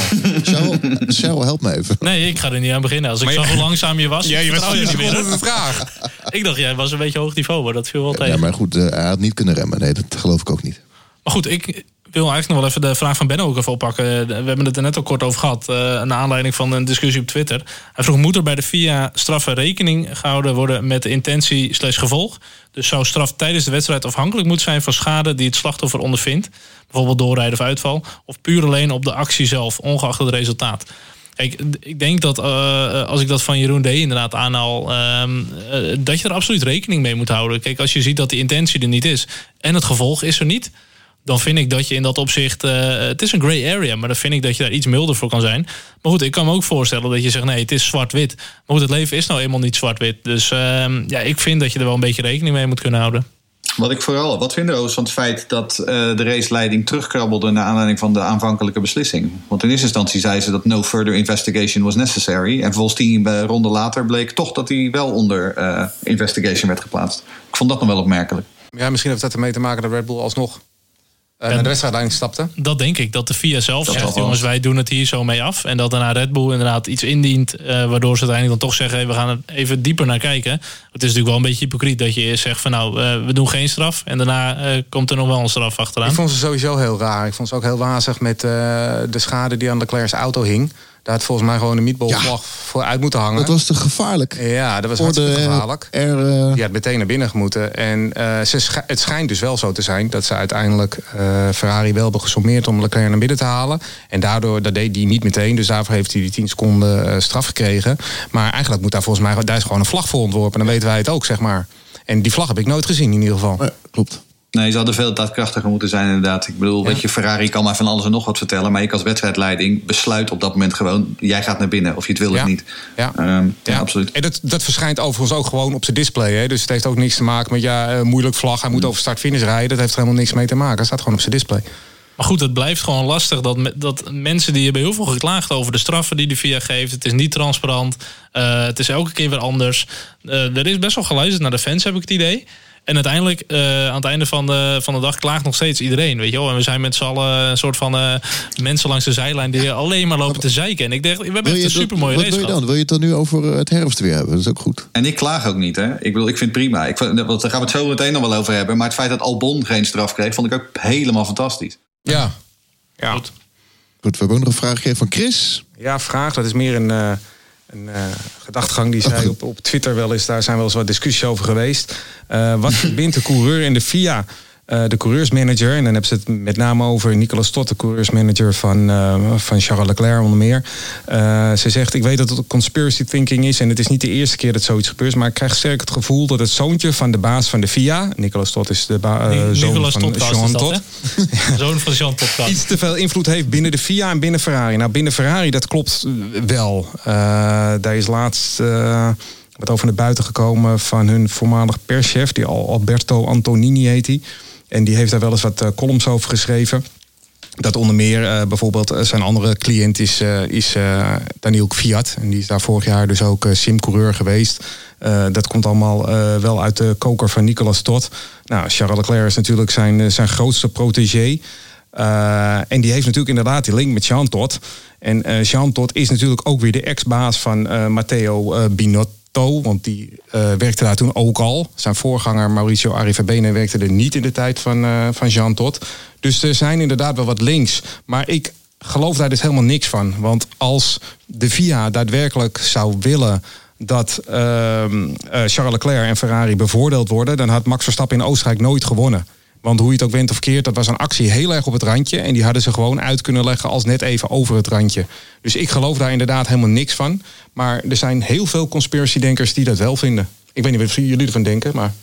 B: Cel, help me even.
C: Nee, ik ga er niet aan beginnen. Als ik zag hoe langzaam je was,
E: ja, je was
C: je
E: niet de vraag.
C: ik dacht, jij was een beetje hoog niveau, maar dat viel wel tegen.
B: Ja, maar goed, uh, hij had niet kunnen remmen. Nee, dat geloof ik ook niet.
C: Maar goed, ik wil eigenlijk nog wel even de vraag van Benno ook even oppakken. We hebben het er net al kort over gehad. Uh, naar aanleiding van een discussie op Twitter. Hij vroeg, moet er bij de VIA straffen rekening gehouden worden met de intentie slash gevolg? Dus zou straf tijdens de wedstrijd afhankelijk moeten zijn van schade die het slachtoffer ondervindt? Bijvoorbeeld doorrijden of uitval. Of puur alleen op de actie zelf, ongeacht het resultaat. Kijk, ik denk dat uh, als ik dat van Jeroen D. inderdaad aanhaal, uh, dat je er absoluut rekening mee moet houden. Kijk, als je ziet dat de intentie er niet is en het gevolg is er niet, dan vind ik dat je in dat opzicht. Uh, het is een gray area, maar dan vind ik dat je daar iets milder voor kan zijn. Maar goed, ik kan me ook voorstellen dat je zegt: nee, het is zwart-wit. Maar goed, het leven is nou eenmaal niet zwart-wit. Dus uh, ja, ik vind dat je er wel een beetje rekening mee moet kunnen houden.
D: Wat ik vooral, wat vinden we van het feit dat uh, de raceleiding terugkrabbelde naar aanleiding van de aanvankelijke beslissing? Want in eerste instantie zei ze dat no further investigation was necessary. En volgens tien ronden later bleek toch dat hij wel onder uh, investigation werd geplaatst. Ik vond dat nog wel opmerkelijk.
E: Ja, misschien heeft dat ermee te maken dat Red Bull alsnog uh, naar de wedstrijdleiding stapte?
C: Dat denk ik. Dat de FIA zelf dat zegt, jongens, wij doen het hier zo mee af. En dat daarna Red Bull inderdaad iets indient... Uh, waardoor ze uiteindelijk dan toch zeggen... Hey, we gaan er even dieper naar kijken. Het is natuurlijk wel een beetje hypocriet dat je eerst zegt van... nou, uh, we doen geen straf. En daarna komt er nog wel een straf achteraan.
E: Ik vond ze sowieso heel raar. Ik vond ze ook heel wazig met de schade die aan Leclerc's auto hing. Daar had volgens mij gewoon een meatballvlag ja. voor uit moeten hangen.
B: Dat was te gevaarlijk.
E: Ja, dat was hartstikke gevaarlijk. Er, uh... Die had meteen naar binnen moeten. En uh, ze sch het schijnt dus wel zo te zijn dat ze uiteindelijk uh, Ferrari wel hebben gesommeerd om Leclerc naar binnen te halen. En daardoor, dat deed hij niet meteen. Dus daarvoor heeft hij die 10 seconden straf gekregen. Maar eigenlijk moet daar volgens mij, daar is gewoon een vlag voor ontworpen. En dan weten wij het ook, zeg maar. En die vlag heb ik nooit gezien in ieder geval.
B: Ja, klopt.
D: Nee, ze hadden veel daadkrachtiger moeten zijn inderdaad. Ik bedoel, ja. weet je, Ferrari kan maar van alles en nog wat vertellen. Maar ik als wedstrijdleiding besluit op dat moment gewoon... jij gaat naar binnen, of je het wil
E: ja.
D: of niet.
E: Ja,
D: um, ja. absoluut.
E: En dat, dat verschijnt overigens ook gewoon op zijn display. Hè? Dus het heeft ook niks te maken met, ja, uh, moeilijk vlag. Hij moet over start-finish rijden. Dat heeft er helemaal niks mee te maken. Het staat gewoon op zijn display.
C: Maar goed, het blijft gewoon lastig dat, dat mensen die hebben heel veel geklaagd over de straffen die de VIA geeft. Het is niet transparant. Uh, het is elke keer weer anders. Uh, er is best wel geluisterd naar de fans, heb ik het idee. En uiteindelijk, uh, aan het einde van de, van de dag, klaagt nog steeds iedereen. Weet je wel? En we zijn met z'n allen een soort van uh, mensen langs de zijlijn die alleen maar lopen te zeiken. En ik denk, we hebben echt een super mooie
B: wat
C: race
B: wil je dan? Wil je het dan nu over het herfstweer hebben? Dat is ook goed.
D: En ik klaag ook niet, hè? Ik, bedoel, ik vind het prima. Ik, daar gaan we het zo meteen nog wel over hebben. Maar het feit dat Albon geen straf kreeg, vond ik ook helemaal fantastisch.
E: Ja. ja.
B: Goed. Goed, we hebben ook nog een vraag gegeven van Chris.
E: Ja, vraag. Dat is meer een. Uh een uh, gedachtegang die zij op, op Twitter wel eens, daar zijn wel eens wat discussies over geweest. Uh, wat verbindt de coureur en de FIA? Uh, de coureursmanager, en dan hebben ze het met name over Nicolas Stott, de coureursmanager van, uh, van Charles Leclerc onder meer. Uh, ze zegt, ik weet dat het conspiracy thinking is en het is niet de eerste keer dat zoiets gebeurt, maar ik krijg sterk het gevoel dat het zoontje van de baas van de FIA, Nicolas Stott is de zoon
C: Nicolas
E: van Jean
C: zoon van Jean Todt,
E: iets te veel invloed heeft binnen de FIA en binnen Ferrari. Nou, binnen Ferrari, dat klopt wel. daar is laatst wat over naar buiten gekomen van hun voormalig perschef, die Alberto Antonini heet hij. En die heeft daar wel eens wat uh, columns over geschreven. Dat onder meer uh, bijvoorbeeld zijn andere cliënt is, is Daniel Fiat. En die is daar vorig jaar dus ook simcoureur geweest. dat komt allemaal wel uit de koker van Nicolas Todt. Nou, Charles Leclerc is natuurlijk zijn, zijn grootste protégé. en die heeft natuurlijk inderdaad die link met Jean Todt. En Jean Todt is natuurlijk ook weer de ex-baas van Matteo Binotto. Toe, want die eh, werkte daar toen ook al. Zijn voorganger Mauricio Arrivabene werkte er niet in de tijd van, eh, van Jean Todt. Dus er zijn inderdaad wel wat links. Maar ik geloof daar dus helemaal niks van. Want als de VIA daadwerkelijk zou willen dat ehm, eh, Charles Leclerc en Ferrari bevoordeeld worden, dan had Max Verstappen in Oostenrijk nooit gewonnen. Want hoe je het ook went of keert, dat was een actie heel erg op het randje. En die hadden ze gewoon uit kunnen leggen als net even over het randje. Dus ik geloof daar inderdaad helemaal niks van. Maar er zijn heel veel conspiracy-denkers die dat wel vinden. Ik weet niet wat jullie ervan denken, maar...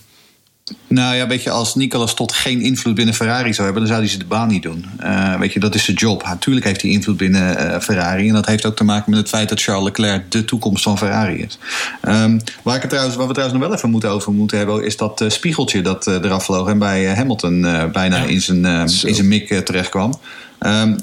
D: Nou ja, weet je, als Nicolas tot geen invloed binnen Ferrari zou hebben, dan zou hij ze de baan niet doen. Uh, weet je, dat is zijn job. Natuurlijk heeft hij invloed binnen uh, Ferrari. En dat heeft ook te maken met het feit dat Charles Leclerc de toekomst van Ferrari is. Um, waar, ik het trouwens, waar we trouwens nog wel even moeten over moeten hebben, is dat uh, spiegeltje dat eraf vloog en bij Hamilton bijna ja. in zijn, in zijn mik terecht kwam. Um,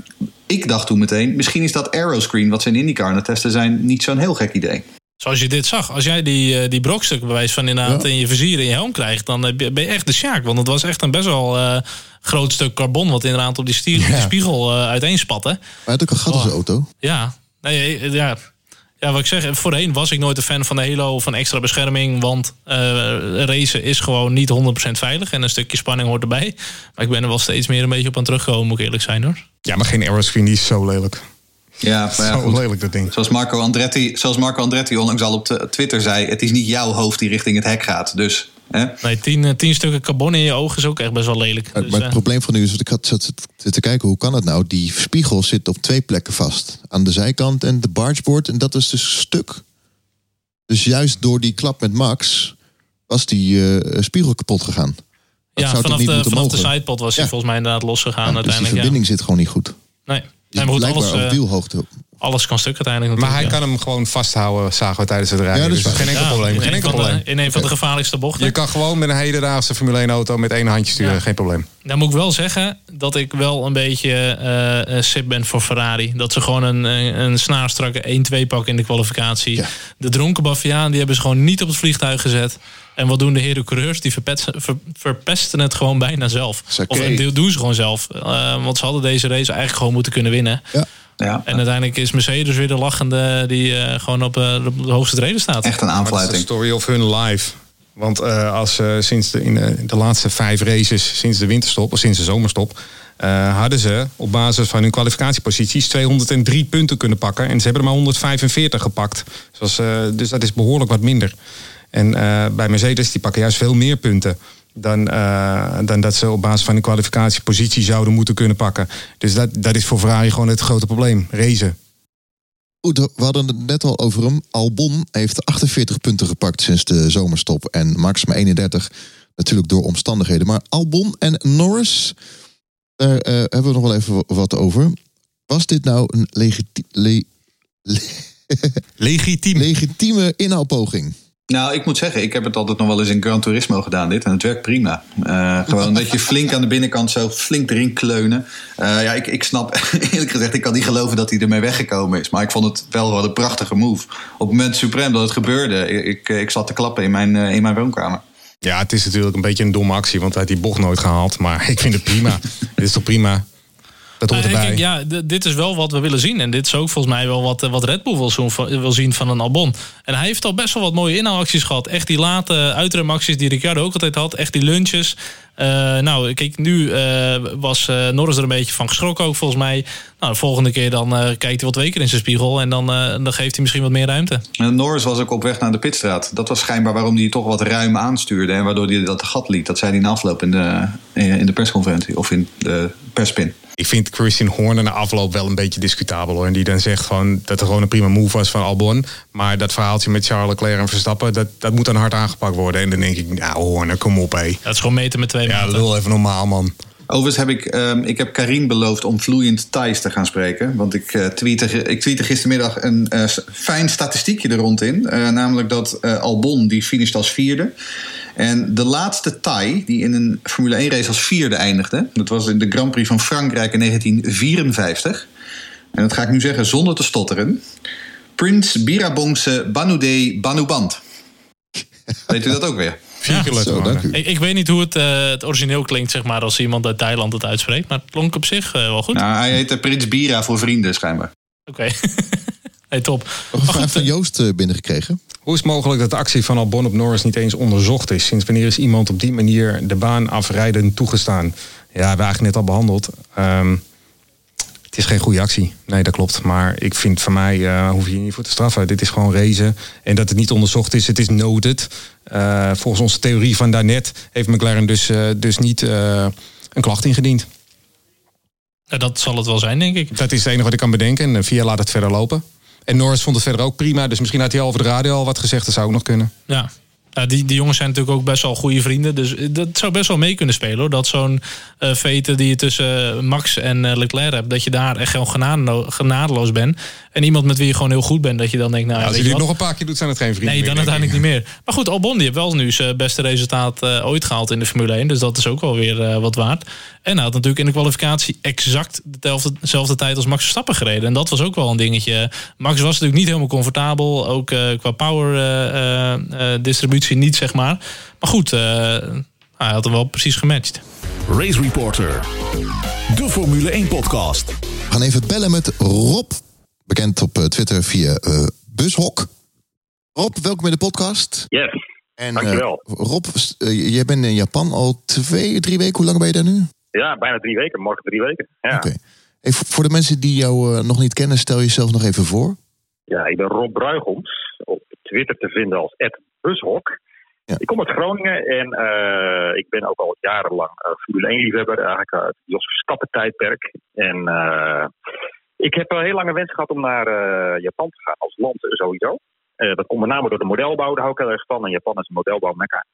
D: ik dacht toen meteen, misschien is dat aeroscreen wat ze in IndyCar aan het testen zijn niet zo'n heel gek idee.
C: Zoals je dit zag. Als jij die, uh, die brokstuk bewijs van inderdaad ja. in je vizier in je helm krijgt, dan ben je echt de sjaak. Want het was echt een best wel uh, groot stuk carbon wat inderdaad op die, stier, ja. die spiegel uh, uiteenspaten.
B: Maar het ook een gat in zijn auto.
C: Ja, nee, ja. Ja, wat ik zeg, voorheen was ik nooit een fan van de Halo of van extra bescherming. Want racen is gewoon niet 100% veilig. En een stukje spanning hoort erbij. Maar ik ben er wel steeds meer een beetje op aan teruggekomen, moet ik eerlijk zijn hoor.
E: Ja, maar geen aeroscreen, die is zo lelijk.
D: Ja, maar ja,
E: Zo
D: goed.
E: lelijk dat ding.
D: Zoals Marco, Andretti, zoals Marco Andretti onlangs al op de- Twitter zei: het is niet jouw hoofd die richting het hek gaat. Dus hè?
C: Nee, tien, eh, tien stukken carbon in je ogen is ook echt best wel lelijk.
B: Maar
C: Dus,
B: het
C: eh,
B: probleem van nu is, dat ik had zat te kijken, hoe kan het nou? Die spiegel zit op twee plekken vast. Aan de zijkant en de bargeboard. En dat is dus stuk. Dus juist door die klap met Max was die eh, spiegel kapot gegaan. Dat
C: ja, vanaf,
B: niet
C: de,
B: moeten
C: vanaf de sidepod was hij
B: Ja.
C: volgens mij inderdaad losgegaan
B: Ja, dus die
C: uiteindelijk.
B: verbinding zit gewoon niet goed.
C: Nee.
B: Dus
C: nee, maar goed,
B: blijkbaar
C: alles,
B: op
C: eh,
B: wielhoogte.
C: Alles kan stuk uiteindelijk
E: Maar hij kan hem gewoon vasthouden, zagen we tijdens het rijden.
B: Ja,
E: dus geen enkel
C: ja.
E: probleem. Geen
C: in,
E: enkel
C: een van de-
E: probleem.
C: in een van de gevaarlijkste bochten.
E: Je kan gewoon met een hedendaagse Formule 1 auto met één handje sturen,
C: Ja.
E: geen probleem.
C: Dan moet ik wel zeggen dat ik wel een beetje eh, eh, sip ben voor Ferrari. Dat ze gewoon een, een, een snaarstrakke 1-2 pakken in de kwalificatie.
B: Ja.
C: De dronken Baviaan die hebben ze gewoon niet op het vliegtuig gezet. En wat doen de heren coureurs? Die verpesten, ver- verpesten het gewoon bijna zelf. Of een deel doen ze gewoon zelf. Eh, want ze hadden deze race eigenlijk gewoon moeten kunnen winnen.
B: Ja.
D: Ja,
C: En uiteindelijk is Mercedes weer de lachende die eh, gewoon op, eh, op de hoogste treden staat.
D: echt een
E: Maar dat is de
D: aanfluiting.
E: story of hun life. Want eh, als eh, sinds de, in de, de laatste vijf races, sinds de winterstop of sinds de zomerstop, eh, hadden ze op basis van hun kwalificatieposities 203 punten kunnen pakken. En ze hebben er maar 145 gepakt. Dus, eh, dus dat is behoorlijk wat minder. En eh, bij Mercedes, die pakken juist veel meer punten. Dan, eh, dan dat ze op basis van hun kwalificatiepositie zouden moeten kunnen pakken. Dus dat, dat is voor Ferrari gewoon het grote probleem. Racen.
B: Goed, we hadden het net al over hem. Albon heeft 48 punten gepakt sinds de zomerstop. En Max maar 31. Natuurlijk door omstandigheden. Maar Albon en Norris, daar eh, hebben we nog wel even wat over. Was dit nou een legiti- le- le-
E: Legitiem.
B: legitieme inhaalpoging?
D: Nou, ik moet zeggen, ik heb het altijd nog wel eens in Gran Turismo gedaan, dit. En het werkt prima. Eh, gewoon dat je flink aan de binnenkant zo flink erin kleunen. Eh, ja, ik, ik snap, eerlijk gezegd, ik kan niet geloven dat hij ermee weggekomen is. Maar ik vond het wel wel een prachtige move. Op het moment suprem dat het gebeurde, ik, ik, ik zat te klappen in mijn, eh, in mijn woonkamer.
E: Ja, het is natuurlijk een beetje een domme actie, want hij heeft die bocht nooit gehaald. Maar ik vind het prima. dit is toch prima? Dat hoort
C: Nou,
E: erbij.
C: kijk, ja, dit is wel wat we willen zien. En dit is ook volgens mij wel wat, eh, wat Red Bull wil, zo- wil zien van een Albon. En hij heeft al best wel wat mooie inhaalacties gehad. Echt die late uitremacties die Ricciardo ook altijd had. Echt die lunches. Eh, nou, kijk, nu eh, was eh, Norris er een beetje van geschrokken ook volgens mij. Nou, de volgende keer dan eh, kijkt hij wat weker in zijn spiegel. En dan, eh, dan geeft hij misschien wat meer ruimte.
D: En Norris was ook op weg naar de pitstraat. Dat was schijnbaar waarom hij toch wat ruim aanstuurde. En waardoor hij dat gat liet. Dat zei hij in de afloop in de, in de persconferentie. Of in de perspin.
E: Ik vind Christian Horner na afloop wel een beetje discutabel hoor. En die dan zegt gewoon dat er gewoon een prima move was van Albon. Maar dat verhaaltje met Charles Leclerc en Verstappen, dat, dat moet dan hard aangepakt worden. En dan denk ik, nou Horner, kom op hé.
C: Dat is gewoon meten met twee
E: Ja, lul even normaal man.
D: Overigens heb ik, ehm, ik heb Karin beloofd om vloeiend Thais te gaan spreken. Want ik, eh tweette, ik tweette gistermiddag een eh, fijn statistiekje er rond in. Eh, namelijk dat eh, Albon die finisht als vierde. En de laatste Thai die in een Formule 1 race als vierde eindigde. Dat was in de Grand Prix van Frankrijk in 1954. En dat ga ik nu zeggen zonder te stotteren. Prins Birabongse Banoude Banuband. Weet u dat ook weer?
E: Vier keer.
C: Ik, ik weet niet hoe het, eh, het origineel klinkt, zeg maar, als iemand uit Thailand het uitspreekt. Maar het klonk op zich eh, wel goed.
D: Nou, hij heette Prins Bira voor vrienden schijnbaar.
C: Oké. Hey, top.
B: Een vraag van Joost binnengekregen.
E: Hoe is het mogelijk dat de actie van Albon op Norris niet eens onderzocht is? Sinds wanneer is iemand op die manier de baan afrijden toegestaan? Ja, we hebben eigenlijk net al behandeld. Um, het is geen goede actie. Nee, dat klopt. Maar ik vind van mij uh, hoef je hier niet voor te straffen. Dit is gewoon racen. En dat het niet onderzocht is, het is noted. Uh, volgens onze theorie van daarnet heeft McLaren dus, uh, dus niet een klacht ingediend.
C: Dat zal het wel zijn, denk ik.
E: Dat is het enige wat ik kan bedenken. En via laat het verder lopen. En Norris vond het verder ook prima. Dus misschien had hij al over de radio al wat gezegd. Dat zou ook nog kunnen.
C: Ja, die, die jongens zijn natuurlijk ook best wel goede vrienden. Dus dat zou best wel mee kunnen spelen hoor. Dat zo'n uh, vete die je tussen Max en uh, Leclerc hebt, dat je daar echt gewoon genade, genadeloos bent. En iemand met wie je gewoon heel goed bent, dat je dan denkt, nou
E: ja, als je dit nog een paar keer doet, zijn het geen vrienden.
C: Nee, dan uiteindelijk niet meer. Maar goed, Albon die heeft wel nu zijn beste resultaat uh, ooit gehaald in de Formule 1. Dus dat is ook wel weer wat waard. En hij had natuurlijk in de kwalificatie exact dezelfde, dezelfde tijd als Max Verstappen gereden. En dat was ook wel een dingetje. Max was natuurlijk niet helemaal comfortabel. Ook qua power distributie niet, zeg maar. Maar goed, hij had hem wel precies gematcht.
A: Race Reporter, de Formule 1 podcast.
B: We gaan even bellen met Rob, bekend op Twitter via uh, Bushok. Rob, welkom in de podcast.
F: Yes, en, dankjewel.
B: Uh, Rob, uh, jij bent in Japan al twee, drie weken. Hoe lang ben je daar nu?
F: Ja, bijna drie weken. Morgen drie weken. Ja.
B: Oké. Okay. voor de mensen die jou nog niet kennen, stel jezelf nog even voor.
F: Ja, ik ben Rob Bruigoms. Twitter te vinden als Bushok. Ja. Ik kom uit Groningen en uh, ik ben ook al jarenlang uh, Formule 1 liefhebber, eigenlijk uit het Jos Verstappen tijdperk. En uh, ik heb een heel lange wens gehad om naar Japan te gaan als land sowieso. dat komt met name door de modelbouw, daar hou ik heel erg van. En Japan is een modelbouw mekka.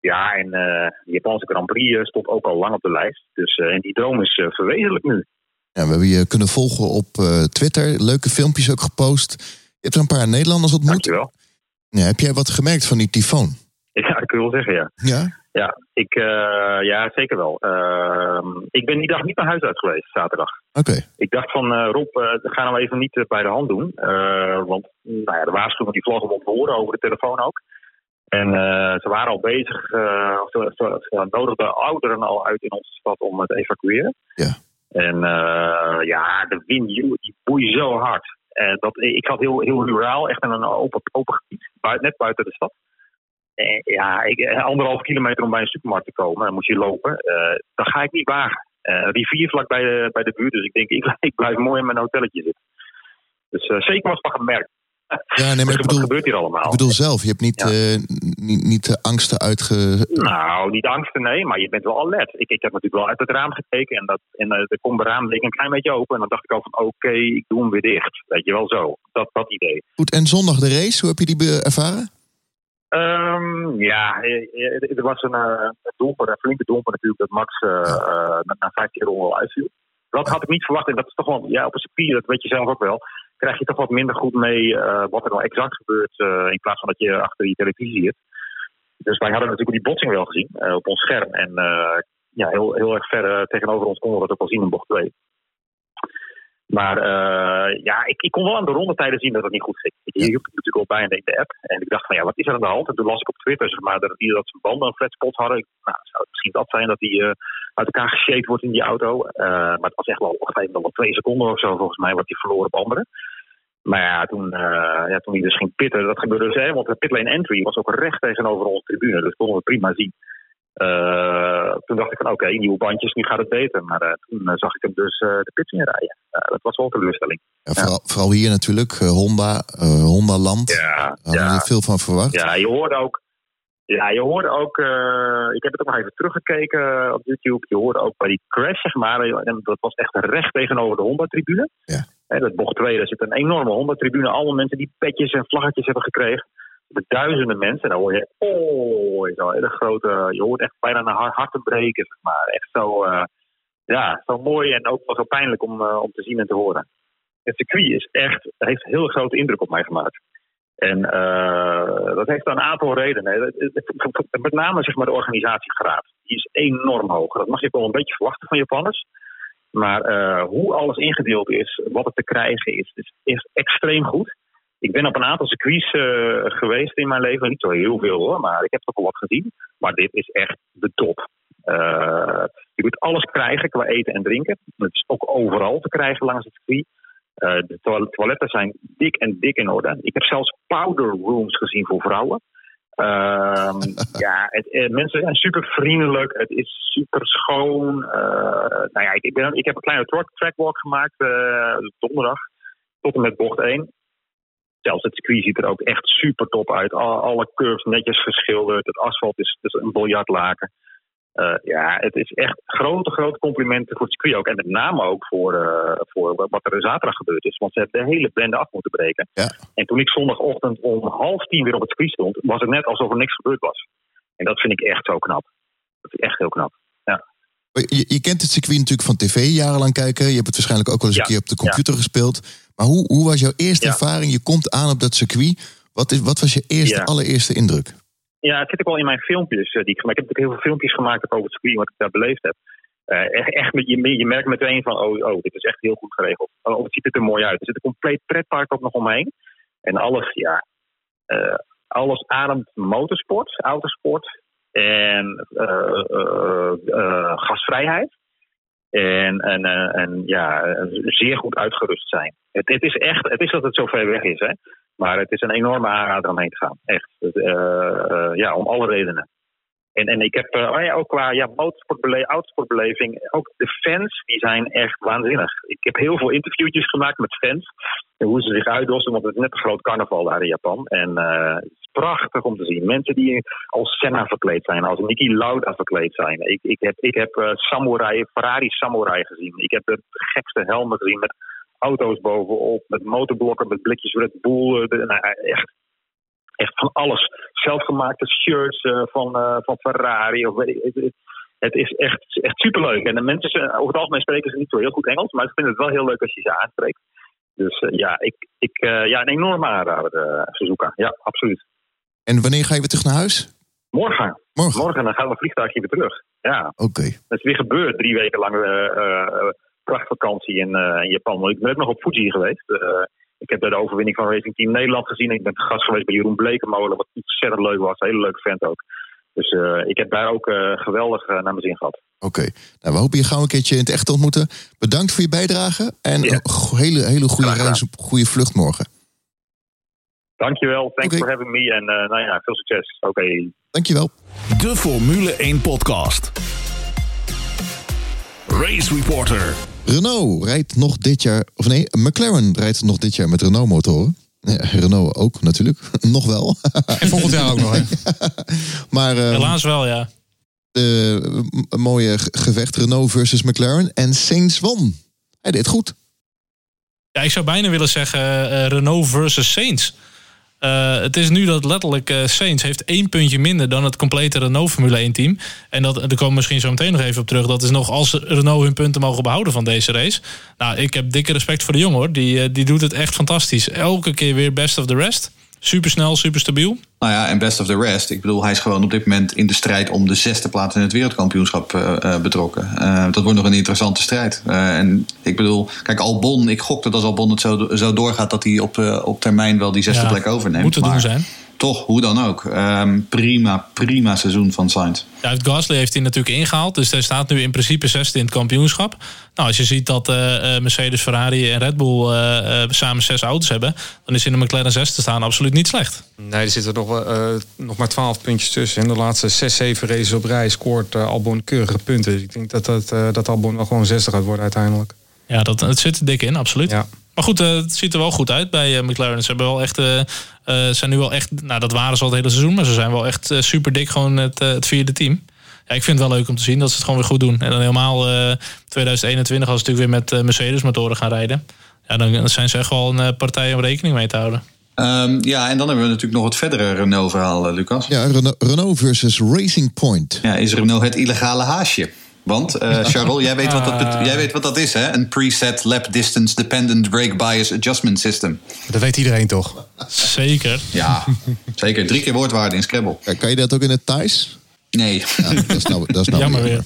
F: Ja, en de Japanse Grand Prix stond ook al lang op de lijst. Dus en die droom is verwezenlijk nu.
B: Ja, we hebben je kunnen volgen op Twitter, leuke filmpjes ook gepost. Je hebt er een paar Nederlanders ontmoet.
F: Dankjewel.
B: Ja, heb jij wat gemerkt van die tyfoon?
F: Ja, ik wil zeggen, ja.
B: Ja?
F: Ja, ik, uh, ja zeker wel. Uh, ik ben die dag niet naar huis uit geweest, zaterdag.
B: Oké. Okay.
F: Ik dacht van, uh, Rob, uh, ga nou even niet bij de hand doen. want nou ja, de waarschuwing die vlog hem op horen over de telefoon ook. En ze waren al bezig, ze, ze, ze nodigden ouderen al uit in onze stad om het te evacueren.
B: Ja.
F: En ja, de wind die boeit zo hard. dat, ik had heel, heel ruraal, echt in een open, open gebied, buiten, net buiten de stad. Eh, ja, ik, eh, anderhalf kilometer om bij een supermarkt te komen, dan moet je lopen. Uh, dat ga ik niet wagen. Uh, rivier vlak bij de, bij de buurt, dus ik denk, ik, blijf mooi in mijn hotelletje zitten. Dus zeker was van gemerkt.
B: Ja, nee, maar ik bedoel,
F: wat gebeurt hier allemaal?
B: Ik bedoel zelf, je hebt niet, ja. uh, niet, niet de angsten uitge...
F: Nou, niet angsten, nee, maar je bent wel alert. Ik, ik heb natuurlijk wel uit het raam gekeken en, dat, en uh, de kom raam deed een klein beetje open. En dan dacht ik al van, oké, okay, ik doe hem weer dicht. Weet je wel zo, dat, dat idee.
B: Goed, en zondag de race, hoe heb je die ervaren?
F: Um, ja, er was een, een doelpunt, een flinke doelpunt natuurlijk, dat Max uh, na 15 ronden al uitviel. Dat had ik niet verwacht en dat is toch wel, ja, op een circuit, dat weet je zelf ook wel, krijg je toch wat minder goed mee uh, wat er nou exact gebeurt in plaats van dat je achter je televisie zit. Dus wij hadden natuurlijk die botsing wel gezien op ons scherm en ja, heel, heel erg ver tegenover ons konden we dat ook al zien in bocht 2. Maar uh, ja, ik, ik kon wel aan de rondetijden zien dat het niet goed ging. Ik hielp natuurlijk al bij in de app. En ik dacht van ja, wat is er aan de hand? En toen las ik op Twitter zeg maar, dat, die, dat ze banden een flatspot hadden. Nou, zou het misschien dat zijn dat die uh, uit elkaar geshaped wordt in die auto. Uh, maar het was echt wel op een wel twee seconden of zo volgens mij wat hij verloren op anderen. Maar ja, toen, ja, toen hij dus ging pitten, dat gebeurde dus hè, want de pitlane entry was ook recht tegenover onze tribune. Dus konden we prima zien. Uh, toen dacht ik van oké, okay, nieuwe bandjes, nu gaat het beter. Maar uh, toen zag ik hem dus de pits inrijden. dat was wel een teleurstelling.
B: Ja, vooral, ja. vooral, hier natuurlijk, Honda, Honda Land.
F: Ja,
B: hadden we veel van verwacht.
F: Ja, je hoorde ook. Ja, je hoorde ook. ik heb het ook nog even teruggekeken op YouTube. Je hoorde ook bij die crash, zeg maar. Dat was echt recht tegenover de Honda-tribune.
B: Ja.
F: Dat bocht 2, daar zit een enorme Honda-tribune. Allemaal mensen die petjes en vlaggetjes hebben gekregen met duizenden mensen. En dan hoor je, oh, zo hele grote, je hoort echt bijna een harten breken, zeg maar. Echt zo, uh, ja, zo mooi en ook wel zo pijnlijk om, uh, om te zien en te horen. Het circuit is echt, heeft een heel grote indruk op mij gemaakt. En uh, dat heeft een aantal redenen. Met name zeg maar, de organisatiegraad. Die is enorm hoog. Dat mag je wel een beetje verwachten van Japanners. Maar hoe alles ingedeeld is, wat het te krijgen is, is, is extreem goed. Ik ben op een aantal circuits uh, geweest in mijn leven. Niet zo heel veel hoor, maar ik heb toch wel wat gezien. Maar dit is echt de top. Uh, je moet alles krijgen qua eten en drinken. Het is ook overal te krijgen langs het circuit. Eh, de toilet- toiletten zijn dik en dik in orde. Ik heb zelfs powder rooms gezien voor vrouwen. Ehm, ja, het, eh, mensen zijn super vriendelijk. Het is super schoon. Eh, nou ja, ik, ik, ben, ik heb een kleine track, trackwalk gemaakt eh, donderdag tot en met bocht 1. Zelfs het circuit ziet er ook echt super top uit. Alle, curves netjes geschilderd. Het asfalt is, is een biljartlaken. Eh, ja, het is echt grote, grote complimenten voor het circuit ook. En met name ook voor, eh, voor wat er zaterdag gebeurd is. Want ze hebben de hele bende af moeten breken.
B: Ja.
F: En toen ik zondagochtend om half tien weer op het circuit stond, was het net alsof er niks gebeurd was. En dat vind ik echt zo knap. Dat is echt heel knap.
B: Je, je kent het circuit natuurlijk van tv jarenlang kijken. Je hebt het waarschijnlijk ook wel eens een
F: Ja,
B: keer op de computer gespeeld. Maar hoe, hoe was jouw eerste
F: Ja.
B: ervaring? Je komt aan op dat circuit. Wat, is, wat was je eerste,
F: Ja.
B: allereerste indruk?
F: Ja, het zit ook wel in mijn filmpjes eh, die ik heb. Ik heb heel veel filmpjes gemaakt over het circuit, wat ik daar beleefd heb. Eh, echt, echt, je, je merkt meteen van, oh, oh, dit is echt heel goed geregeld. Oh, het ziet er mooi uit. Er zit een compleet pretpark ook nog omheen. En alles, ja, eh, alles ademt motorsport, autosport en gasvrijheid. En, en, en ja, zeer goed uitgerust zijn. Het, het is echt, het is dat het zo ver weg is, hè. Maar het is een enorme aanrader om heen te gaan. Echt. Eh, eh, ja, om alle redenen. En, en ik heb eh, oh ook qua ja, autosportbeleving, ook de fans, die zijn echt waanzinnig. Ik heb heel veel interviewtjes gemaakt met fans. En hoe ze zich uitdossen, want het is net een groot carnaval daar in Japan. En het is prachtig om te zien. Mensen die als Senna verkleed zijn, als Niki Lauda verkleed zijn. Ik, ik heb, ik heb samurai, Ferrari Samurai gezien. Ik heb de gekste helmen gezien met auto's bovenop, met motorblokken, met blikjes Red Bull. eh, de- nou, echt, echt van alles. Zelfgemaakte shirts eh, van, eh, van Ferrari. Of, weet ik- het, is echt, echt superleuk. En de mensen, over het algemeen spreken ze niet zo heel goed Engels, maar ze vinden het wel heel leuk als je ze aanspreekt. Dus ja, ik, ik, ja, een enorme aanrader, Suzuka. Ja, absoluut.
B: En wanneer ga je weer terug naar huis?
F: Morgen.
B: Morgen.
F: Morgen dan gaan we vliegtuigje weer terug. Ja,
B: Oké.
F: dat is weer gebeurd. Drie weken lang prachtvakantie in, eh, in Japan. Want Ik ben ook nog op Fuji geweest. Eh, ik heb daar de overwinning van Racing Team Nederland gezien. Ik ben te gast geweest bij Jeroen Blekenmolen, wat ontzettend leuk was. Een hele leuke vent ook. Dus eh, ik heb daar ook eh, geweldig naar mijn zin gehad.
B: Oké. Nou, we hopen je gauw een keertje in het echt te ontmoeten. Bedankt voor je bijdrage. En
F: Ja.
B: een go- hele, hele goede reis op goede vlucht morgen.
F: Dankjewel. Thanks for having me. En eh, nou ja, veel succes. Oké,
B: Dankjewel.
A: De Formule 1 podcast. Race Reporter.
B: Renault rijdt nog dit jaar, of nee, McLaren rijdt nog dit jaar met Renault motoren. Ja, Renault ook natuurlijk, nog wel.
E: En volgend jaar ook nog. Hè?
B: maar eh,
C: Helaas wel, ja.
B: de mooie ge- gevecht Renault versus McLaren en Sainz won. Hij deed goed.
C: Ja, ik zou bijna willen zeggen eh, Renault versus Saints. Eh, het is nu dat letterlijk eh Saints heeft één puntje minder dan het complete Renault Formule 1 team. En dat, daar komen we misschien zo meteen nog even op terug. Dat is nog als Renault hun punten mogen behouden van deze race. Nou, ik heb dikke respect voor de jongen hoor. Die, eh, die doet het echt fantastisch. Elke keer weer best of the rest. Super snel, super stabiel.
D: Nou ja, en best of the rest. Ik bedoel, hij is gewoon op dit moment in de strijd om de zesde plaats in het wereldkampioenschap eh, eh, betrokken. Eh, dat wordt nog een interessante strijd. En ik bedoel, kijk, Albon, ik gok dat als Albon het zo, zo doorgaat, dat hij op, op termijn wel die zesde
C: Ja,
D: plek overneemt.
C: Moet doen
D: Maar
C: zijn.
D: Toch, hoe dan ook. Ehm, prima, prima seizoen van Sainz.
C: Ja, Gasly heeft hij natuurlijk ingehaald. Dus hij staat nu in principe zesde in het kampioenschap. Nou, als je ziet dat eh, eh, Mercedes, Ferrari en Red Bull eh, eh, samen zes auto's hebben... dan is in de McLaren 6 te staan absoluut niet slecht.
E: Nee, er zitten nog, wel, eh, nog maar 12 puntjes tussen. In de laatste 6, 7 races op rij scoort Albon keurige punten. Dus ik denk dat, dat, eh, dat Albon wel gewoon 60 gaat worden uiteindelijk.
C: Ja, dat, het zit er dik in, absoluut.
E: Ja.
C: Maar goed, eh, het ziet er wel goed uit bij eh, McLaren. Ze hebben wel echt, eh, zijn nu wel echt, nou dat waren ze al het hele seizoen, maar ze zijn wel echt super dik gewoon het, het vierde team. Ja, ik vind het wel leuk om te zien dat ze het gewoon weer goed doen. En dan helemaal eh 2021 als ze natuurlijk weer met eh, Mercedes motoren gaan rijden. Ja, dan zijn ze echt wel een partij om rekening mee te houden.
D: Ehm, ja, en dan hebben we natuurlijk nog het verdere Renault-verhaal, Lucas.
B: Ja, Renault, Renault versus Racing Point.
D: Ja, is Renault het illegale haasje? Want, eh Charles, jij weet, wat dat bet- jij weet wat dat is, hè? Een preset lap distance dependent brake bias adjustment system.
E: Dat weet iedereen toch?
C: Zeker.
D: Ja, zeker. Drie keer woordwaarde in Scrabble.
B: Kan je dat ook in het Thais?
D: Nee.
B: Ja, dat is nou, dat is nou
C: Jammer weer.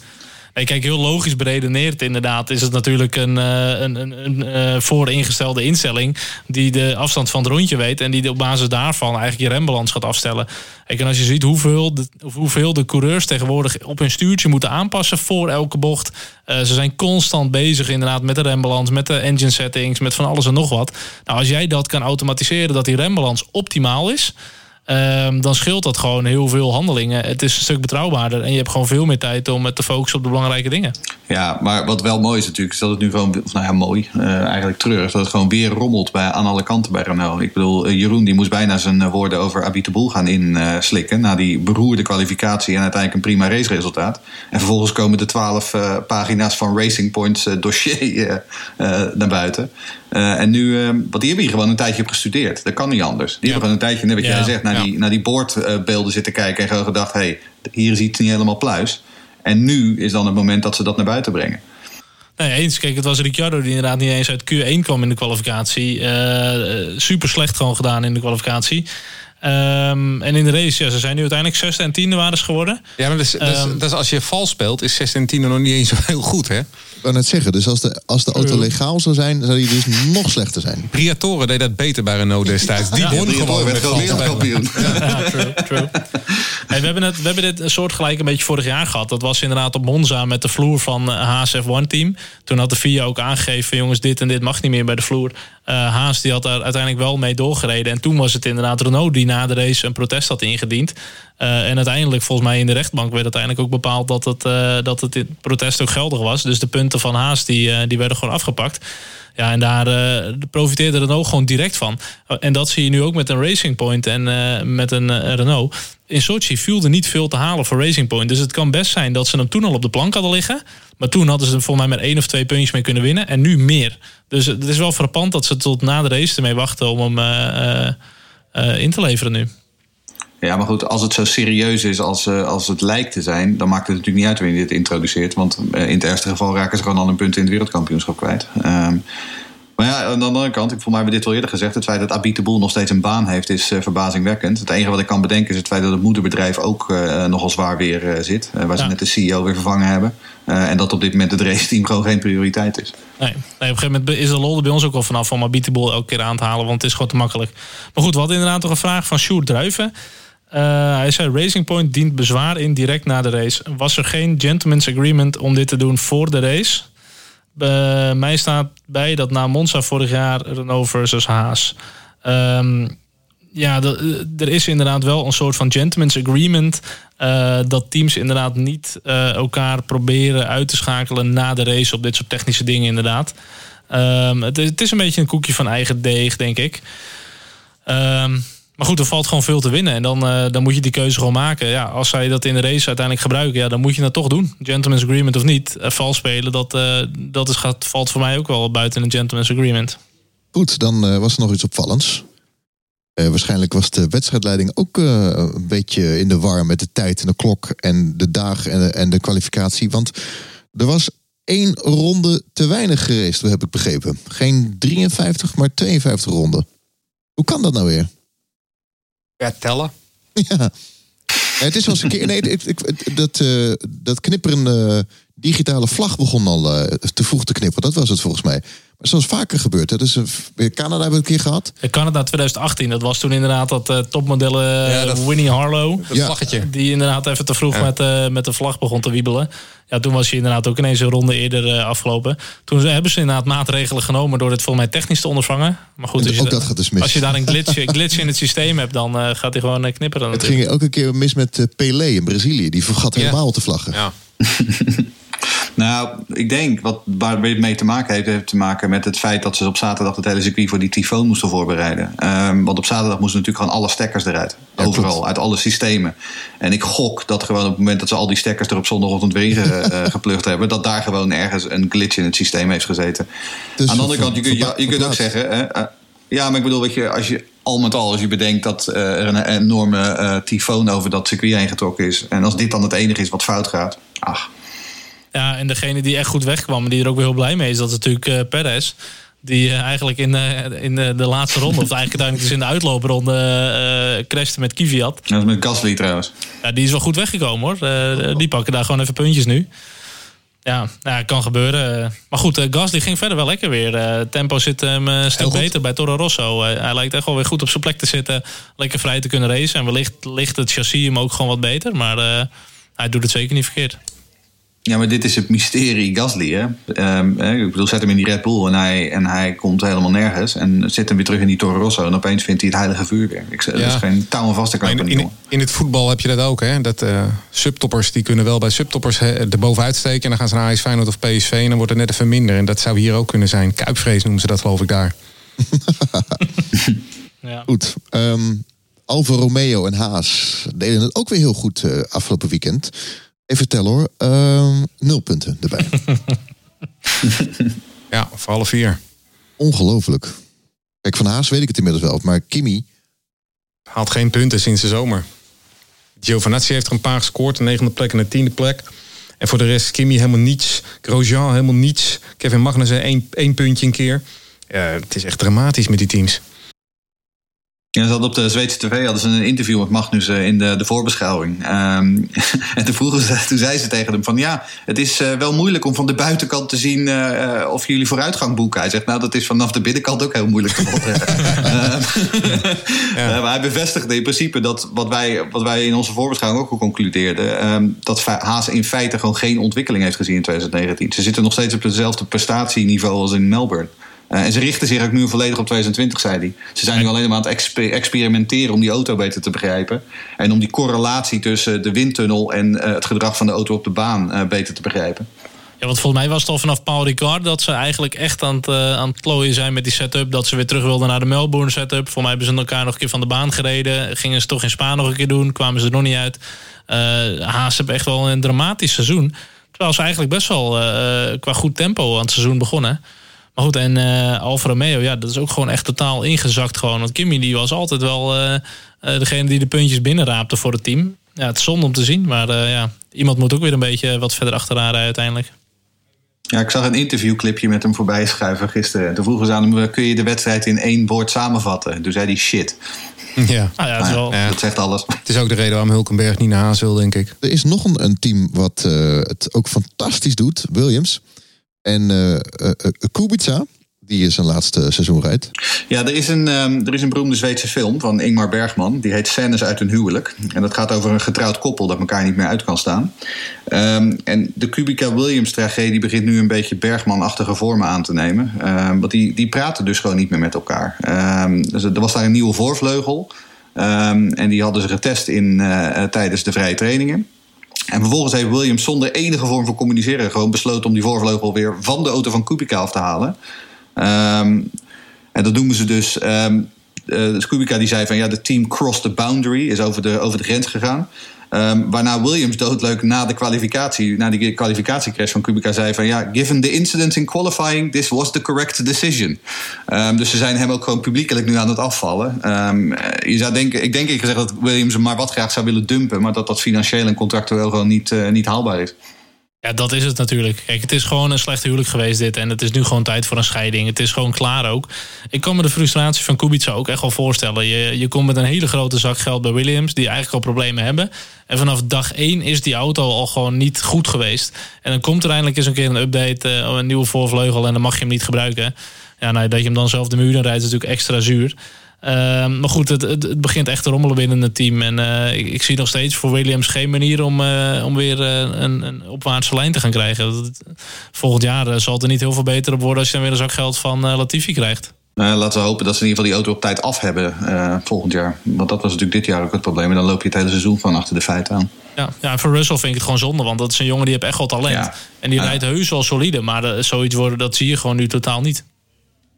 C: Kijk, heel logisch beredeneerd inderdaad is het natuurlijk een, uh, een, een, een uh, vooringestelde instelling die de afstand van het rondje weet en die op basis daarvan eigenlijk je rembalans gaat afstellen. Kijk, en als je ziet hoeveel de, hoeveel de coureurs tegenwoordig op hun stuurtje moeten aanpassen voor elke bocht. Uh, ze zijn constant bezig inderdaad met de rembalans, met de engine settings, met van alles en nog wat. Nou, als jij dat kan automatiseren, dat die rembalans optimaal is... Um, dan scheelt dat gewoon heel veel handelingen. Het is een stuk betrouwbaarder en je hebt gewoon veel meer tijd om te focussen op de belangrijke dingen.
D: Ja, maar wat wel mooi is natuurlijk, is dat het nu gewoon, nou ja, mooi, uh, eigenlijk treurig, dat het gewoon weer rommelt bij, aan alle kanten bij Renault. Ik bedoel, uh, Jeroen die moest bijna zijn woorden over Abiteboul gaan inslikken uh, na die beroerde kwalificatie en uiteindelijk een prima raceresultaat. En vervolgens komen de twaalf pagina's van Racing Points dossier naar buiten. Uh, en nu, uh, want die hebben hier gewoon een tijdje op gestudeerd. Dat kan niet anders. Die ja. hebben gewoon een tijdje, net wat jij zegt, naar, die, naar die boordbeelden zitten kijken en gewoon gedacht: hé, hey, hier is iets niet helemaal pluis. En nu is dan het moment dat ze dat naar buiten brengen.
C: Nee, eens. Kijk, het was Ricciardo die inderdaad niet eens uit Q1 kwam in de kwalificatie. Uh, super slecht gewoon gedaan in de kwalificatie. Um, en in de race, ja, ze zijn nu uiteindelijk zesde en tiende waren geworden.
E: Ja, maar dus, dus, um, dus als je vals speelt, is zesde en tiende nog niet eens zo heel goed, hè?
B: Ik wou net zeggen, dus als de, als de auto legaal zou zijn, zou die dus nog slechter zijn.
E: Briatore deed dat beter bij Renault destijds. Die
D: ja,
E: won
D: ja,
E: gewoon
D: met wereldkampioen.
C: Ja, true, true. Hey, we, hebben het, we hebben dit een soort gelijk een beetje vorig jaar gehad. Dat was inderdaad op Monza met de vloer van HSF1-team. Toen had de FIA ook aangegeven, jongens, dit en dit mag niet meer bij de vloer. Uh, Haas die had daar uiteindelijk wel mee doorgereden. En toen was het inderdaad Renault die na de race een protest had ingediend. Uh, en uiteindelijk, volgens mij in de rechtbank, werd uiteindelijk ook bepaald dat het, uh, dat het protest ook geldig was. Dus de punten van Haas die, die werden gewoon afgepakt. Ja, en daar profiteerde Renault gewoon direct van. En dat zie je nu ook met een Racing Point en met een Renault. In Sochi viel er niet veel te halen voor Racing Point. Dus het kan best zijn dat ze hem toen al op de plank hadden liggen. Maar toen hadden ze er volgens mij met één of twee puntjes mee kunnen winnen. En nu meer. Dus het is wel frappant dat ze tot na de race ermee wachten om hem in te leveren nu.
D: Ja, maar goed, als het zo serieus is als, uh, als het lijkt te zijn, dan maakt het natuurlijk niet uit je dit introduceert. Want uh, in het ergste geval raken ze gewoon al een punt in het wereldkampioenschap kwijt. Um, maar ja, aan de andere kant, ik, voor mij hebben we dit al eerder gezegd. Het feit dat Abit de Boel nog steeds een baan heeft, is uh, verbazingwekkend. Het enige wat ik kan bedenken is het feit dat het moederbedrijf ook uh, nogal zwaar weer uh, zit. waar ja. ze net de CEO weer vervangen hebben. en dat op dit moment het raceteam gewoon geen prioriteit is.
C: Nee, nee, op een gegeven moment is de lol er bij ons ook al vanaf om Abit de Boel elke keer aan te halen. Want het is gewoon te makkelijk. Maar goed, we hadden inderdaad nog een vraag van Sjoerd Druiven. Uh, hij zei: Racing Point dient bezwaar in direct na de race. Was er geen gentleman's agreement om dit te doen voor de race? Mij staat bij dat na Monza vorig jaar Renault versus Haas. Um, ja, er is inderdaad wel een soort van gentleman's agreement. Uh, dat teams inderdaad niet uh, elkaar proberen uit te schakelen na de race op dit soort technische dingen, inderdaad. Het, het, is een beetje een koekje van eigen deeg, denk ik. Um, maar goed, er valt gewoon veel te winnen. En dan, uh, dan moet je die keuze gewoon maken. Ja, als zij dat in de race uiteindelijk gebruiken, ja, dan moet je dat toch doen. Gentleman's agreement of niet. Uh, vals spelen, dat, uh, dat is, gaat, valt voor mij ook wel buiten een gentleman's agreement.
B: Goed, dan was er nog iets opvallends. waarschijnlijk was de wedstrijdleiding ook een beetje in de war met de tijd en de klok en de dag en de, en de kwalificatie. Want er was één ronde te weinig gereest, heb ik begrepen. Geen 53, maar 52 ronden. Hoe kan dat nou weer?
E: Ja, tellen.
B: Ja. Het is wel eens een keer. Nee, ik, ik, dat, uh, dat knipperende digitale vlag begon al uh, te vroeg te knipperen. Dat was het volgens mij. Maar zoals vaker gebeurt. Dat is een, Canada hebben we een keer gehad.
C: Canada 2018. Dat was toen inderdaad dat uh, topmodellen ja, dat, Winnie Harlow.
E: Dat vlaggetje.
C: Die inderdaad even te vroeg ja. met, uh, met de vlag begon te wiebelen. Ja, toen was hij inderdaad ook ineens een ronde eerder uh, afgelopen. Toen hebben ze inderdaad maatregelen genomen door dit volgens mij technisch te ondervangen. Maar goed, als je,
B: ook dat gaat dus mis.
C: als je daar een glitch, glitch in het systeem hebt, dan uh, gaat hij gewoon knipperen.
B: Het ging ook een keer mis met uh, Pelé in Brazilië. Die vergat helemaal te vlaggen.
E: Ja.
D: Nou, ik denk wat waar het mee te maken heeft, heeft te maken met het feit dat ze op zaterdag het hele circuit voor die tyfoon moesten voorbereiden. Um, want op zaterdag moesten natuurlijk gewoon alle stekkers eruit. Ja, overal, goed. uit alle systemen. En ik gok dat gewoon op het moment dat ze al die stekkers er op zondagochtend weer uh, geplukt hebben, dat daar gewoon ergens een glitch in het systeem heeft gezeten. Dus Aan de andere kant, je, kunt, je, je kunt ook zeggen. Hè, uh, ja, maar ik bedoel, weet je, als je al met al, als je bedenkt dat uh, er een enorme tyfoon over dat circuit heen getrokken is. En als dit dan het enige is wat fout gaat, ach.
C: Ja, en degene die echt goed wegkwam, die er ook weer heel blij mee is, dat is natuurlijk uh, Perez. Die uh, eigenlijk in, uh, in de, de laatste ronde, of eigenlijk uiteindelijk dus in de uitloopronde, uh, crashte met Kvyat.
D: Dat is met Gasly trouwens.
C: Ja, die is wel goed weggekomen hoor. die pakken daar gewoon even puntjes nu. Ja, ja, kan gebeuren. Maar goed, uh, Gasly ging verder wel lekker weer. Uh, tempo zit hem een stuk beter bij Toro Rosso. Uh, hij lijkt echt wel weer goed op zijn plek te zitten. Lekker vrij te kunnen racen. En wellicht ligt het chassis hem ook gewoon wat beter. Maar hij doet het zeker niet verkeerd.
D: Ja, maar dit is het mysterie Gasly. Hè? Um, ik bedoel, zet hem in die Red Bull en hij, en hij komt helemaal nergens. En zet hem weer terug in die Toro Rosso. En opeens vindt hij het heilige vuur weer. Ik, ja. Dat is geen touw en vaste
E: in, in, in, het voetbal heb je dat ook. Hè? Dat uh, subtoppers die kunnen wel bij subtoppers er bovenuit steken. En dan gaan ze naar AS Feyenoord of PSV. En dan wordt het net even minder. En dat zou hier ook kunnen zijn. Kuipvrees noemen ze dat geloof ik daar.
B: ja. Goed. Um, Alfa Romeo en Haas deden het ook weer heel goed uh, afgelopen weekend. Even tellen hoor. Uh, nul punten erbij.
E: ja, voor alle vier.
B: Ongelooflijk. Kijk, van Haas weet ik het inmiddels wel. Maar Kimi...
E: Haalt geen punten sinds de zomer. Giovanazzi heeft er een paar gescoord. Een negende plek en een tiende plek. En voor de rest Kimi helemaal niets. Grosjean helemaal niets. Kevin Magnussen één, één puntje een keer. Ja, het is echt dramatisch met die teams.
D: Ja, ze op de Zweedse tv hadden ze een interview met Magnus in de, de voorbeschouwing. Um, en toen, vroegen ze, toen zei ze tegen hem van ja, het is uh, wel moeilijk om van de buitenkant te zien uh, of jullie vooruitgang boeken. Hij zegt nou, dat is vanaf de binnenkant ook heel moeilijk te volgen. ja. maar hij bevestigde in principe dat wat wij, wat wij in onze voorbeschouwing ook concludeerden, um, dat Haas in feite gewoon geen ontwikkeling heeft gezien in 2019. Ze zitten nog steeds op hetzelfde prestatieniveau als in Melbourne. Uh, en ze richten zich ook nu volledig op 2020, zei hij. Ze zijn nu alleen maar aan het experimenteren om die auto beter te begrijpen. En om die correlatie tussen de windtunnel en uh, het gedrag van de auto op de baan uh, beter te begrijpen.
C: Ja, want volgens mij was het al vanaf Paul Ricard dat ze eigenlijk echt aan het, aan het klooien zijn met die setup. Dat ze weer terug wilden naar de Melbourne setup. Voor mij hebben ze elkaar nog een keer van de baan gereden. Gingen ze toch in Spa nog een keer doen. Kwamen ze er nog niet uit. Haas hebben echt wel een dramatisch seizoen. Terwijl ze eigenlijk best wel qua goed tempo aan het seizoen begonnen. Maar goed, en uh, Alfa Romeo, ja, dat is ook gewoon echt totaal ingezakt gewoon. Want Kimi die was altijd wel uh, degene die de puntjes binnenraapte voor het team. Ja, het is zonde om te zien, maar ja, iemand moet ook weer een beetje wat verder achteraan rijden uiteindelijk.
D: Ja, ik zag een interviewclipje met hem voorbij schuiven gisteren. En toen vroegen ze aan hem, kun je de wedstrijd in één woord samenvatten? En toen zei hij shit.
E: Ja,
C: ah, ja, dat, is wel...
D: ja, dat zegt alles.
E: Het is ook de reden waarom Hulkenberg niet naar Haas wil, denk ik.
B: Er is nog een, een team wat uh, het ook fantastisch doet, Williams. En uh, uh, Kubica, die zijn laatste seizoen rijdt.
D: Ja, er is, een, um, er is een beroemde Zweedse film van Ingmar Bergman. Die heet Scènes uit een huwelijk. En dat gaat over een getrouwd koppel dat elkaar niet meer uit kan staan. Um, en de Kubica-Williams-tragedie begint nu een beetje Bergman-achtige vormen aan te nemen. Um, want die, die praten dus gewoon niet meer met elkaar. dus er was daar een nieuwe voorvleugel. en die hadden ze getest in, tijdens de vrije trainingen. En vervolgens heeft Williams zonder enige vorm van communiceren gewoon besloten om die voorvleugel weer van de auto van Kubica af te halen. Um, en dat noemen ze dus. Um, uh, Kubica die zei van ja, de team crossed the boundary, is over de, over de grens gegaan. Um, waarna Williams doodleuk na de kwalificatie, na die kwalificatiecrash van Kubica zei van ja, given the incidents in qualifying, this was the correct decision. Um, dus ze zijn hem ook gewoon publiekelijk nu aan het afvallen. Um, je zou denken, ik denk ik gezegd dat Williams hem maar wat graag zou willen dumpen, maar dat dat financieel en contractueel gewoon niet, uh, niet haalbaar is.
C: Ja, dat is het natuurlijk. Kijk, het is gewoon een slecht huwelijk geweest dit. En het is nu gewoon tijd voor een scheiding. Het is gewoon klaar ook. Ik kan me de frustratie van Kubica ook echt wel voorstellen. Je, je komt met een hele grote zak geld bij Williams... die eigenlijk al problemen hebben. En vanaf dag één is die auto al gewoon niet goed geweest. En dan komt er eindelijk eens een keer een update... Uh, een nieuwe voorvleugel en dan mag je hem niet gebruiken. Ja, nou, dat je hem dan zelf de muur in rijdt is natuurlijk extra zuur. Ehm, maar goed, het, het, begint echt te rommelen binnen het team. En uh, ik, ik, zie nog steeds voor Williams geen manier om, uh, om weer uh, een, een, opwaartse lijn te gaan krijgen. Volgend jaar zal het er niet heel veel beter op worden als je dan weer een zak geld van Latifi krijgt.
D: laten we hopen dat ze in ieder geval die auto op tijd af hebben volgend jaar. Want dat was natuurlijk dit jaar ook het probleem. En dan loop je het hele seizoen van achter de feiten aan.
C: Ja, ja, voor Russell vind ik het gewoon zonde. Want dat is een jongen die heeft echt wel talent. En die rijdt heus wel solide. Maar zoiets worden, dat zie je gewoon nu totaal niet.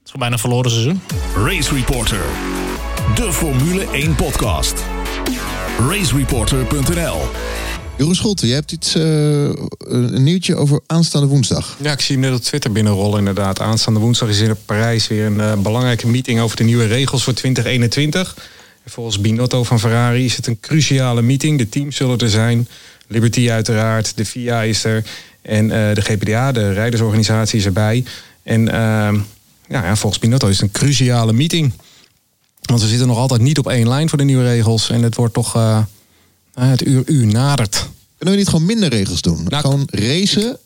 C: Het is bijna een verloren seizoen.
A: Race Reporter. De Formule 1 podcast. Racereporter.nl
B: Jeroen Scholte, je hebt iets, uh, een nieuwtje over aanstaande woensdag.
E: Ja, ik zie hem net op Twitter binnenrollen inderdaad. Aanstaande woensdag is in Parijs weer een uh, belangrijke meeting over de nieuwe regels voor 2021. En volgens Binotto van Ferrari is het een cruciale meeting. De teams zullen er zijn. Liberty uiteraard, de FIA is er. En uh, de GPDA, de rijdersorganisatie, is erbij. En ehm, ja, ja, volgens Binotto is het een cruciale meeting. Want we zitten nog altijd niet op één lijn voor de nieuwe regels. En het wordt toch uh, het uur uur nadert.
B: Kunnen we niet gewoon minder regels doen? Nou, gewoon racen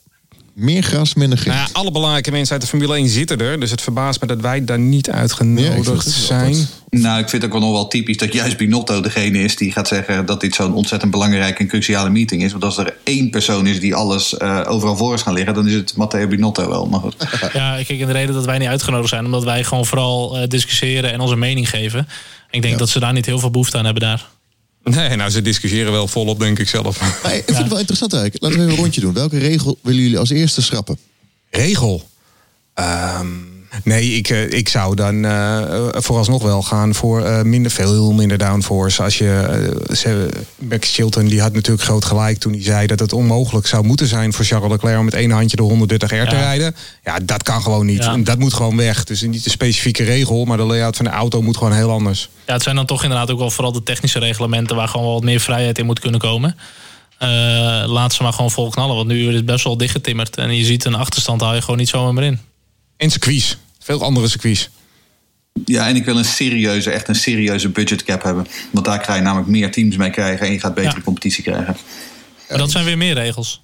B: Meer gras, minder grind.
E: Nou ja, alle belangrijke mensen uit de Formule 1 zitten er. Dus het verbaast me dat wij daar niet
B: Ja, ik
E: uitgenodigd
B: het
E: zijn.
D: Nou, ik vind het ook wel nog wel typisch dat juist Binotto degene is die gaat zeggen dat dit zo'n ontzettend belangrijke en cruciale meeting is. Want als er één persoon is die alles eh, overal voor is gaan liggen, dan is het Matteo Binotto wel. Maar goed.
C: Ja, kijk, en de reden dat wij niet uitgenodigd zijn, omdat wij gewoon vooral eh, discussiëren en onze mening geven. Ik denk dat ze daar niet heel veel behoefte aan hebben daar.
E: Nee, nou, ze discussiëren wel volop, denk ik zelf.
B: Maar ik vind het wel interessant eigenlijk. Laten we even een rondje doen. Welke regel willen jullie als eerste schrappen?
E: Regel. Ehm, nee, ik, eh, ik zou dan eh, vooralsnog wel gaan voor minder, veel minder downforce. Als je, Max Chilton die had natuurlijk groot gelijk toen hij zei dat het onmogelijk zou moeten zijn voor Charles Leclerc om met één handje de 130 R te rijden. Ja, dat kan gewoon niet.
C: Ja.
E: En Dat moet gewoon weg. Dus niet de specifieke regel, maar de layout van de auto moet gewoon heel anders.
C: Ja, het zijn dan toch inderdaad ook wel vooral de technische reglementen waar gewoon wel wat meer vrijheid in moet kunnen komen. Laat ze maar gewoon vol knallen, want nu is het best wel dichtgetimmerd. En je ziet een achterstand haal je gewoon niet zomaar meer in.
E: En circuits. Veel andere circuits.
D: Ja, en ik wil een serieuze, echt een serieuze budgetcap hebben. Want daar ga je namelijk meer teams mee krijgen en je gaat betere
C: Ja.
D: competitie krijgen.
C: Maar dat zijn weer meer regels.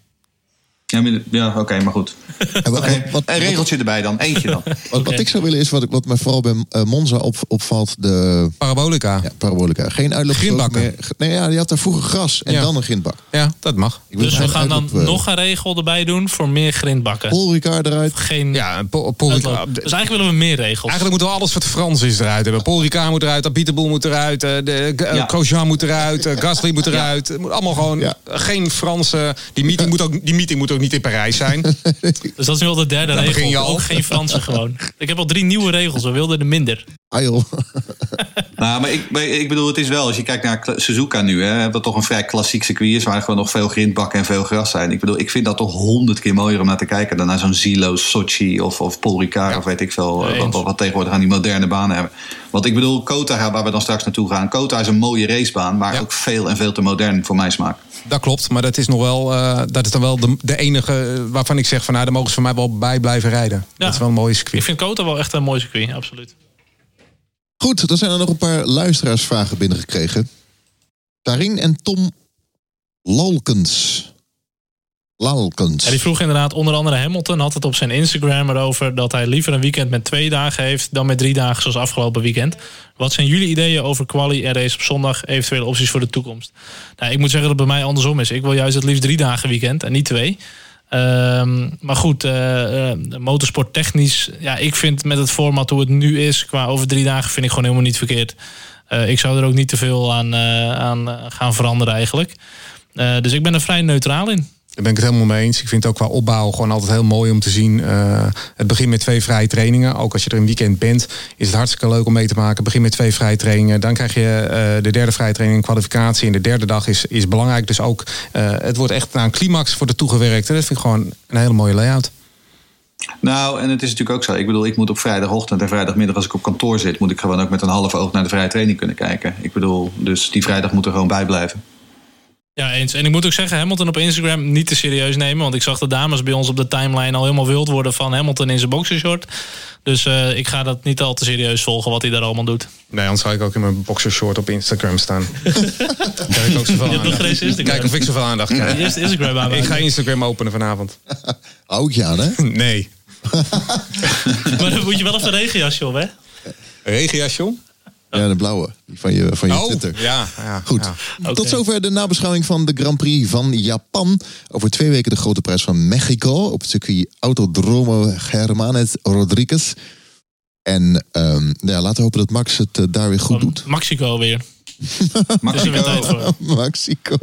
D: Ja, maar- ja oké, maar goed.
B: En wat,
D: Oké,
B: wat, wat,
D: Een regeltje erbij dan, eentje dan.
B: wat, wat ik zou willen is, wat, ik- wat mij vooral bij eh, Monza op, opvalt, de
E: Parabolica.
B: ja,
E: Ja,
B: parabolica. Geen uitloop.
E: Grindbakken.
B: meer. Nee, ja, je had daar vroeger gras en
E: Ja.
B: dan een grindbak.
E: dat mag.
C: Dus we gaan dan
B: eh,
C: nog een regel erbij doen voor meer grindbakken.
B: Paul Ricard eruit.
C: Geen
E: Ja, Paul, Paul
C: uitloop.
E: Ricard-
C: Dus eigenlijk willen we meer regels.
E: Eigenlijk moeten we alles wat Frans is eruit hebben. Paul Ricard moet eruit, Abiteboel moet eruit, eh, de,
D: Ja.
E: Grosjean moet eruit, Gasly moet eruit. Het moet allemaal gewoon
B: Ja.
E: geen Franse. Die meeting, moet ook, die meeting moet ook niet in Parijs zijn.
C: Dus dat is nu al de derde
E: Daar begin
C: regel.
E: je al.
C: Ook geen Fransen gewoon. Ik heb al drie nieuwe regels. We wilden er minder.
B: Ah, joh.
D: Nou, maar ik, maar ik bedoel, het is wel, als je kijkt naar Suzuka nu, hè, dat toch een vrij klassiek circuit is, waar gewoon nog veel grindbakken en veel gras zijn. Ik bedoel, ik vind dat toch honderd keer mooier om naar te kijken dan naar zo'n Zilo, Sochi of, of Paul Ricard of weet ik veel,
C: Nee,
D: eh, wat, wat, wat tegenwoordig aan die moderne banen hebben. Want ik bedoel, Kota, waar we dan straks naartoe gaan, Kota is een mooie racebaan, maar
E: Ja.
D: ook veel en veel te modern voor mijn smaak.
E: Dat klopt, maar dat is nog wel, eh, dat is dan wel de, de enige eh, waarvan ik zeg van nou, daar mogen ze van mij wel bij blijven rijden. Dat is wel een mooie
C: Ik
E: circuit.
C: vind Kota wel echt een mooi circuit, absoluut.
B: Goed, dan zijn er nog een paar luisteraarsvragen binnengekregen. Tarin en Tom Lalkens. Lalkens.
C: Ja, die vroeg inderdaad, onder andere Hamilton had het op zijn Instagram erover dat hij liever een weekend met twee dagen heeft dan met drie dagen zoals afgelopen weekend. Wat zijn jullie ideeën over quali en race op zondag, eventuele opties voor de toekomst? Nou, ik moet zeggen dat het bij mij andersom is. Ik wil juist het liefst drie dagen weekend en niet twee. Ehm, maar goed, eh eh, motorsport technisch, ja, ik vind met het format hoe het nu is, qua over drie dagen, vind ik gewoon helemaal niet verkeerd. Eh, ik zou er ook niet te veel aan, aan gaan veranderen eigenlijk. Dus ik ben er vrij neutraal in.
E: Daar ben ik het helemaal mee eens. Ik vind het ook qua opbouw gewoon altijd heel mooi om te zien. Eh, het begint met twee vrije trainingen. Ook als je er een weekend bent, is het hartstikke leuk om mee te maken. Begin met twee vrije trainingen. Dan krijg je eh, de derde vrije training kwalificatie. En de derde dag is, is belangrijk. Dus ook, eh, het wordt echt naar een climax voor de toegewerkt. Dat vind ik gewoon een hele mooie layout.
D: Nou, en het is natuurlijk ook zo. Ik bedoel, ik moet op vrijdagochtend en vrijdagmiddag als ik op kantoor zit, moet ik gewoon ook met een half oog naar de vrije training kunnen kijken. Ik bedoel, dus die vrijdag moet er gewoon bij blijven.
C: Ja, eens. En ik moet ook zeggen, Hamilton op Instagram niet te serieus nemen. Want ik zag de dames bij ons op de timeline al helemaal wild worden van Hamilton in zijn boxershort. Dus eh, ik ga dat niet al te serieus volgen wat hij daar allemaal doet.
E: Nee, anders zou ik ook in mijn boxershort op Instagram staan. Kijk ik ook zoveel aandacht. Kijk of ik zoveel aandacht krijg.
C: Eerst Instagram aan.
E: Ik ga Instagram openen vanavond.
B: Je aan, hè?
E: Nee.
C: Maar dan moet je wel even een regenjasje op, hè?
E: Regenjasje om?
B: Ja, de blauwe. Die van je, van je
E: Oh,
B: Twitter.
E: ja. ja
B: Goed.
E: ja.
B: Tot zover de nabeschouwing van de Grand Prix van Japan. Over twee weken de grote prijs van Mexico. Op het circuit Autodromo Germanes Rodriguez. En ehm, ja, laten we hopen dat Max het eh, daar weer goed
C: Van
B: doet.
C: Mexico weer. Er er voor.
B: Mexico.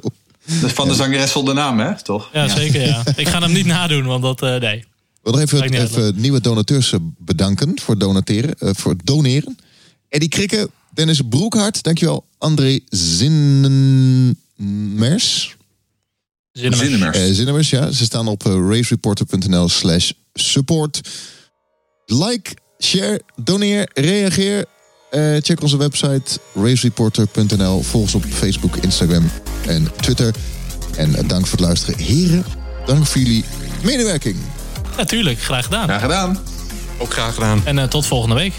D: Dat is van de zangeres zonder naam, hè? Toch?
C: Ja, zeker ja. Ik ga hem niet nadoen, want dat, eh, nee.
B: Ik wil nog even, even nieuwe donateurs eh, bedanken voor, donateren, eh, voor het doneren. Eddie Krikke, Dennis Broekhart, dankjewel. André Zinnemers.
C: Zin in me.
D: Zinnemers.
B: Eh Zinnemers, ja. Ze staan op eh, racereporter.nl slash support. Like, share, doneer, reageer. Eh, check onze website racereporter.nl. Volg ons op Facebook, Instagram en Twitter. En dank voor het luisteren. Heren, dank voor jullie medewerking.
C: Natuurlijk, graag gedaan.
D: Graag gedaan.
E: Ook graag gedaan.
C: En eh, tot volgende week.